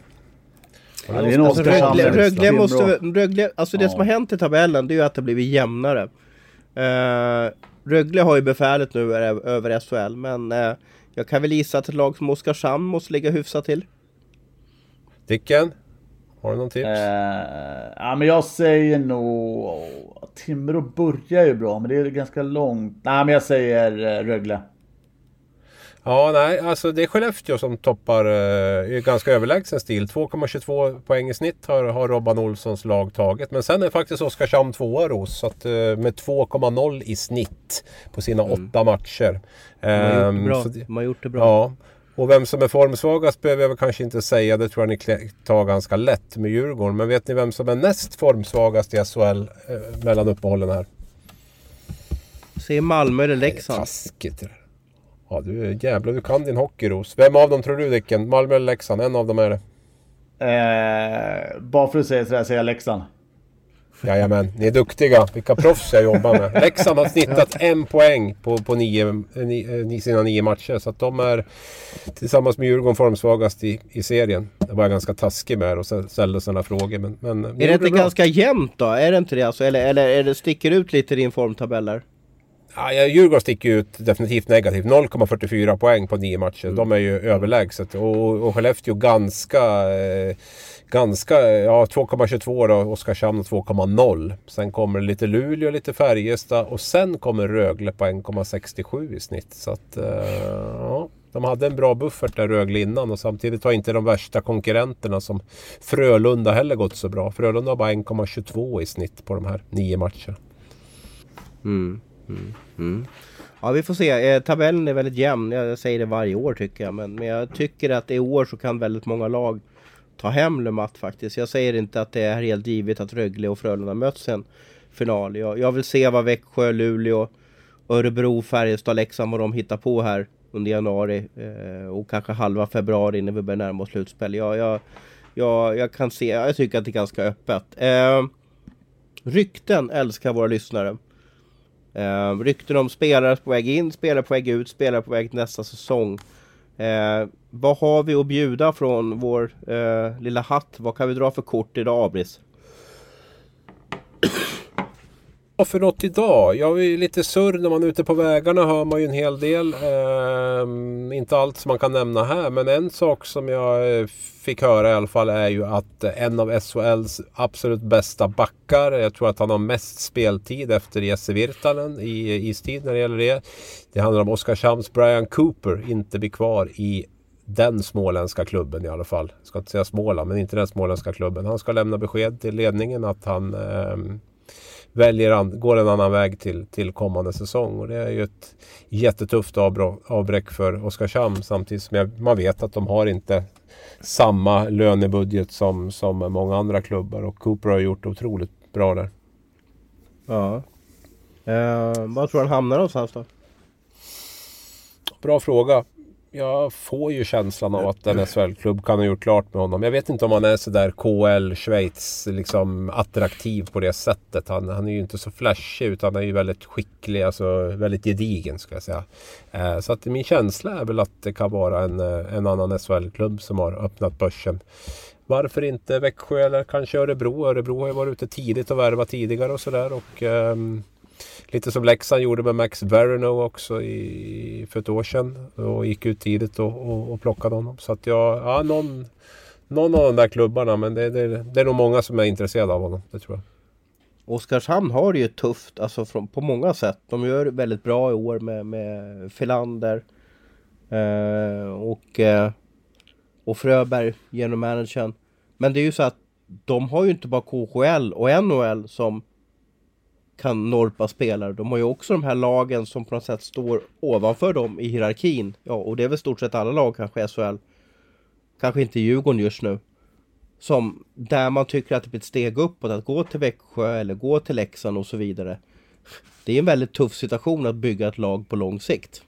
Ja, det är alltså, Rögle, Rögle måste, Rögle, alltså det ja. som har hänt i tabellen det är ju att det blivit jämnare. Uh, Rögle har ju befälet nu över SHL, men uh, jag kan väl gissa att ett lag som Oskarshamn måste ligga hyfsat till. Dicken? Har du någon tips? Uh, ja men jag säger nog... Timrå börjar ju bra men det är ganska långt. Nej men jag säger Rögle. Ja, nej, alltså det är Skellefteå som toppar eh, ganska överlägsen stil. 2,22 poäng i snitt har, har Robban Olssons lag tagit. Men sen är faktiskt Oskarshamn tvåa Ros. Så att, eh, med 2,0 i snitt på sina mm. åtta matcher. De har gjort det ehm, bra. Det, De har gjort det bra. Ja. Och vem som är formsvagast behöver jag väl kanske inte säga. Det tror jag ni tar ganska lätt med Djurgården. Men vet ni vem som är näst formsvagast i SHL eh, mellan uppehållen här? Säger Malmö eller Leksand? Taskigt det där. Ja du jävlar, du kan din hockeyros. Vem av dem tror du Dicken? Malmö eller Leksand? En av dem är det. Eh, bara för att säga sådär säger jag Leksand. Jajamän, ni är duktiga. Vilka proffs jag jobbar med. Leksand har snittat en poäng på, på nio, nio, sina nio matcher. Så att de är tillsammans med Djurgården formsvagast i, i serien. Det var jag ganska taskig med och ställde sådana frågor. Men, men är det inte ganska jämnt då? Är det inte det? Alltså, eller, eller är det sticker ut lite i din formtabell där? Ja, Djurgården sticker ut definitivt negativt. 0,44 poäng på nio matcher. Mm. De är ju överlägset. Och, och Skellefteå ganska... Eh, ganska... Ja, 2,22 då. Oskarshamn 2,0. Sen kommer lite Luleå, lite Färjestad och sen kommer Rögle på 1,67 i snitt. Så att... Eh, ja. De hade en bra buffert där Rögle innan och samtidigt har inte de värsta konkurrenterna som Frölunda heller gått så bra. Frölunda har bara 1,22 i snitt på de här nio matcherna. Mm. Mm. Mm. Ja vi får se. Eh, tabellen är väldigt jämn. Jag säger det varje år tycker jag. Men, men jag tycker att i år så kan väldigt många lag ta hem Le Mat faktiskt. Jag säger inte att det är helt givet att Rögle och Frölunda möts en final. Jag, jag vill se vad Växjö, Luleå, Örebro, Färjestad, Leksand vad de hittar på här under januari eh, och kanske halva februari innan vi börjar närma oss slutspel. Jag, jag, jag, jag kan se, jag tycker att det är ganska öppet. Eh, rykten älskar våra lyssnare. Eh, rykten om spelare på väg in, spelare på väg ut, spelare på väg till nästa säsong. Eh, vad har vi att bjuda från vår eh, lilla hatt? Vad kan vi dra för kort idag, Abris? Vad för något idag? Jag är lite surr när man är ute på vägarna hör man ju en hel del. Eh, inte allt som man kan nämna här men en sak som jag eh, fick höra i alla fall är ju att eh, en av SHLs absolut bästa backar, jag tror att han har mest speltid efter Jesse Virtanen i eh, istid när det gäller det. Det handlar om Oskarshamns Brian Cooper, inte blir kvar i den småländska klubben i alla fall. Jag ska inte säga Småland, men inte den småländska klubben. Han ska lämna besked till ledningen att han eh, väljer an, går en annan väg till, till kommande säsong. Och det är ju ett jättetufft avbräck för Oskarshamn samtidigt som jag, man vet att de har inte samma lönebudget som, som många andra klubbar och Cooper har gjort otroligt bra där. Ja. Eh, vad tror du han hamnar någonstans då? Bra fråga jag får ju känslan av att en SHL-klubb kan ha gjort klart med honom. Jag vet inte om han är sådär KL, Schweiz, liksom attraktiv på det sättet. Han, han är ju inte så flashig utan han är ju väldigt skicklig, alltså väldigt gedigen ska jag säga. Eh, så att min känsla är väl att det kan vara en, eh, en annan SHL-klubb som har öppnat börsen. Varför inte Växjö eller kanske Örebro? Örebro har ju varit ute tidigt och värvat tidigare och sådär. Och, ehm, Lite som Leksand gjorde med Max Verino också i, för ett år sedan. Och gick ut tidigt och, och, och plockade honom. Så att jag, ja någon, någon av de där klubbarna. Men det, det, det är nog många som är intresserade av honom. Det tror jag. Oskarshamn har det ju tufft alltså från, på många sätt. De gör det väldigt bra i år med, med Filander. Eh, och, eh, och Fröberg genom managern. Men det är ju så att de har ju inte bara KHL och NHL som kan norpa spelare. De har ju också de här lagen som på något sätt står ovanför dem i hierarkin. Ja, och det är väl stort sett alla lag kanske i SHL. Kanske inte Djurgården just nu. Som där man tycker att det blir ett steg uppåt att gå till Växjö eller gå till Leksand och så vidare. Det är en väldigt tuff situation att bygga ett lag på lång sikt.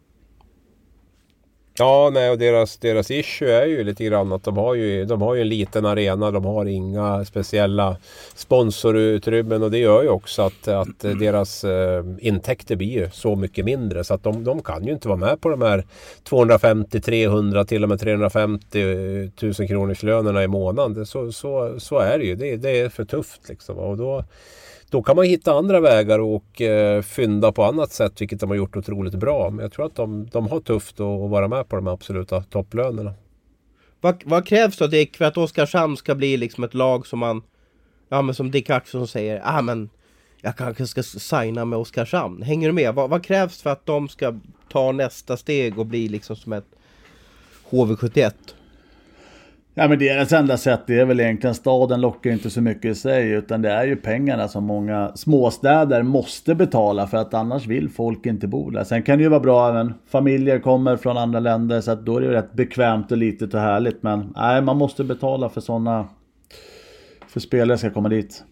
Ja, nej, och deras, deras issue är ju lite grann att de har ju, de har ju en liten arena. De har inga speciella sponsorutrymmen och det gör ju också att, att deras eh, intäkter blir ju så mycket mindre. Så att de, de kan ju inte vara med på de här 250, 300, till och med 350 000 eh, kronors lönerna i månaden. Så, så, så är det ju. Det, det är för tufft liksom. Och då, då kan man hitta andra vägar och eh, fynda på annat sätt, vilket de har gjort otroligt bra. Men jag tror att de, de har tufft att, att vara med på de absoluta topplönerna. Vad, vad krävs då Dick för att Oskarshamn ska bli liksom ett lag som man, ja men som Dick Axelsson säger, ah men jag kanske ska signa med Oskarshamn. Hänger du med? Vad, vad krävs för att de ska ta nästa steg och bli liksom som ett HV71? Ja men deras enda sätt det är väl egentligen staden lockar inte så mycket i sig utan det är ju pengarna som många småstäder måste betala för att annars vill folk inte bo där. Sen kan det ju vara bra även familjer kommer från andra länder så att då är det ju rätt bekvämt och litet och härligt men nej man måste betala för sådana för spelare ska komma dit.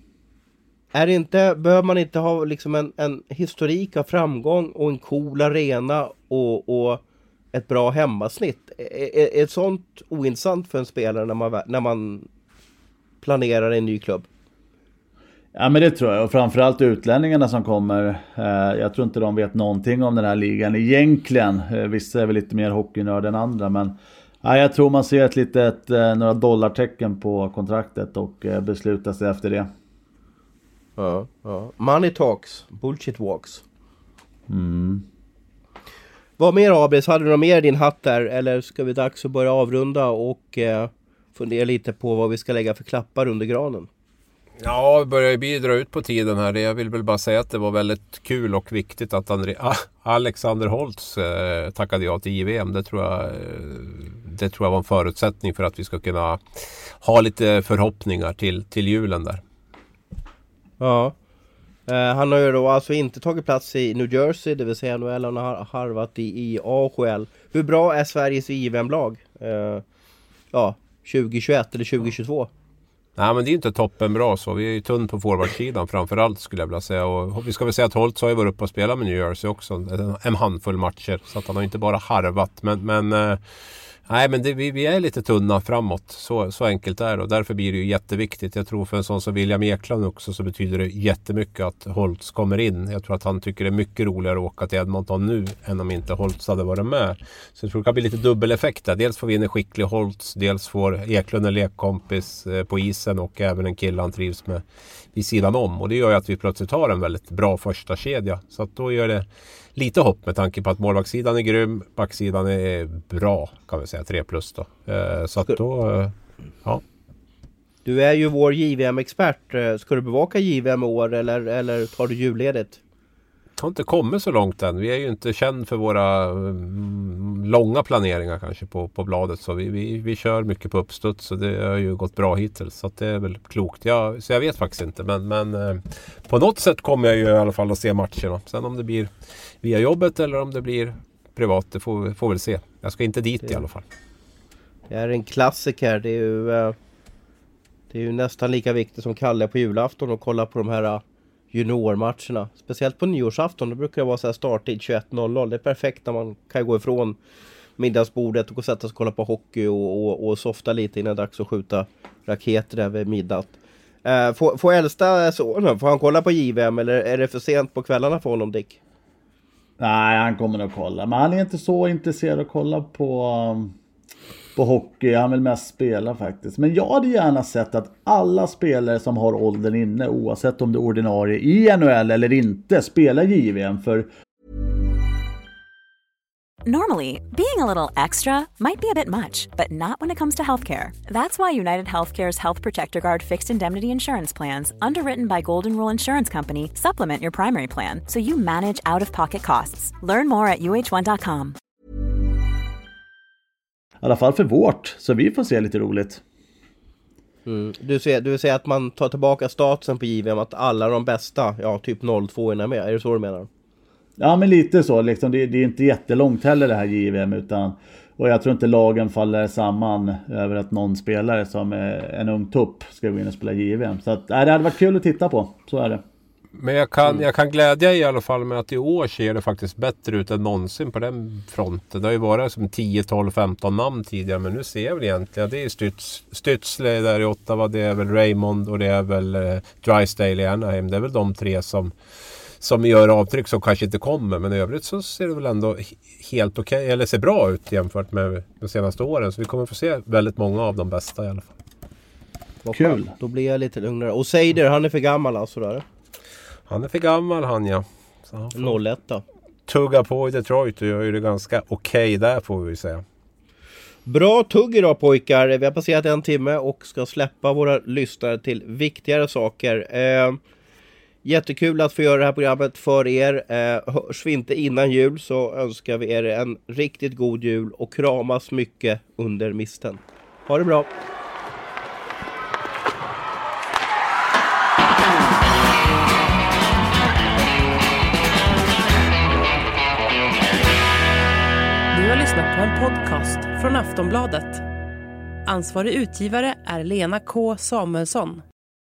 Är det inte, behöver man inte ha liksom en, en historik av framgång och en cool arena och, och ett bra hemmasnitt. Är, är ett sånt ointressant för en spelare när man, när man planerar en ny klubb? Ja men det tror jag och framförallt utlänningarna som kommer. Eh, jag tror inte de vet någonting om den här ligan egentligen. Eh, vissa är väl lite mer hockeynörd än andra men ja, jag tror man ser ett litet, eh, några dollartecken på kontraktet och beslutar sig efter det. Ja, ja. Money talks, bullshit walks. Mm. Vad mer Abris? Hade du något mer i din hatt där? Eller ska vi dags att börja avrunda och eh, fundera lite på vad vi ska lägga för klappar under granen? Ja, det börjar ju dra ut på tiden här. Jag vill väl bara säga att det var väldigt kul och viktigt att André, ah, Alexander Holtz eh, tackade ja till JVM. Det tror, jag, eh, det tror jag var en förutsättning för att vi ska kunna ha lite förhoppningar till, till julen där. Ja, Eh, han har ju då alltså inte tagit plats i New Jersey, det vill säga NHL, han har harvat i, i AHL. Hur bra är Sveriges JVM-lag? Uh, eh, ja, 2021 eller 2022? Nej men det är inte toppenbra så. Vi är ju tunn på forwardsidan framförallt skulle jag vilja säga. Och vi ska väl säga att Holtz har ju varit uppe och spelat med New Jersey också. En handfull matcher. Så att han har inte bara harvat. Men, men eh, Nej, men det, vi, vi, är lite tunna framåt. Så, så enkelt är det och därför blir det ju jätteviktigt. Jag tror för en sån som William Ekland också så betyder det jättemycket att Holtz kommer in. Jag tror att han tycker det är mycket roligare att åka till Edmonton nu än om inte Holtz hade varit med. Så jag tror det kan bli lite dubbeleffekt där. Dels får vi in en skicklig Holtz, dels får Eklund en lekkompis eh, på isen och även en kille han trivs med vid sidan om. Och det gör ju att vi plötsligt har en väldigt bra första kedja. Så att då gör det lite hopp med tanke på att målvaktssidan är grym. Backsidan är bra kan vi säga. 3 plus då. Eh, så att då... Eh, ja. Du är ju vår JVM-expert. Eh, ska du bevaka JVM i år eller, eller tar du julledigt? Har inte kommit så långt än. Vi är ju inte känd för våra mm, långa planeringar kanske på, på bladet. Så vi, vi, vi kör mycket på uppstuds och det har ju gått bra hittills. Så det är väl klokt. Jag, så jag vet faktiskt inte. Men, men eh, på något sätt kommer jag ju i alla fall att se matcherna. Sen om det blir via jobbet eller om det blir privat, det får, får väl se. Jag ska inte dit i alla fall. Det är en klassiker. Det är ju, eh, det är ju nästan lika viktigt som Kalle på julafton att kolla på de här eh, juniormatcherna. Speciellt på nyårsafton, då brukar det vara så här starttid 21.00. Det är perfekt när man kan gå ifrån middagsbordet och gå och sätta sig och kolla på hockey och, och, och softa lite innan det är dags att skjuta raketer där vid midnatt. Eh, får, får äldsta sonen, får han kolla på JVM eller är det för sent på kvällarna för honom Dick? Nej, han kommer nog kolla. Men han är inte så intresserad av att kolla på, um, på hockey. Han vill mest spela faktiskt. Men jag hade gärna sett att alla spelare som har åldern inne, oavsett om det är ordinarie i NHL eller inte, spelar JVM. För Normally, being a little extra might be a bit much, but not when it comes to healthcare. That's why United Healthcare's Health Protector Guard fixed indemnity insurance plans, underwritten by Golden Rule Insurance Company, supplement your primary plan so you manage out of pocket costs. Learn more at uh1.com. I alla fall för vårt, så vi får se lite roligt. Mm. Du, ser, du säga att man tar tillbaka statusen på JVM, att alla de bästa, ja typ 02 är med, är det så du menar? Ja men lite så liksom. Det, det, är inte jättelångt heller det här JVM utan och jag tror inte lagen faller samman över att någon spelare som är en ung tupp ska gå in och spela JVM. Så att, nej, det hade varit kul att titta på. Så är det. Men jag kan, jag kan glädja i alla fall med att i år ser det faktiskt bättre ut än någonsin på den fronten. Det har ju varit som 10, 12, 15 namn tidigare men nu ser jag väl egentligen det är Stütz, Stützle där i Ottawa, det är väl Raymond och det är väl eh, Drysdale i Anaheim. Det är väl de tre som som gör avtryck som kanske inte kommer. Men i övrigt så ser det väl ändå helt okej, okay, eller ser bra ut jämfört med de senaste åren. Så vi kommer få se väldigt många av de bästa i alla fall. Vad Kul! Då blir jag lite lugnare. Och Seider, han är för gammal alltså? Där. Han är för gammal han ja. Han 01 då? Tugga på i Detroit och gör ju det ganska okej okay där får vi säga. Bra tugg idag pojkar! Vi har passerat en timme och ska släppa våra lyssnare till viktigare saker. Eh, Jättekul att få göra det här programmet för er. Eh, hörs vi inte innan jul så önskar vi er en riktigt god jul och kramas mycket under misten. Ha det bra! En podcast från Aftonbladet. Ansvarig utgivare är Lena K Samuelsson.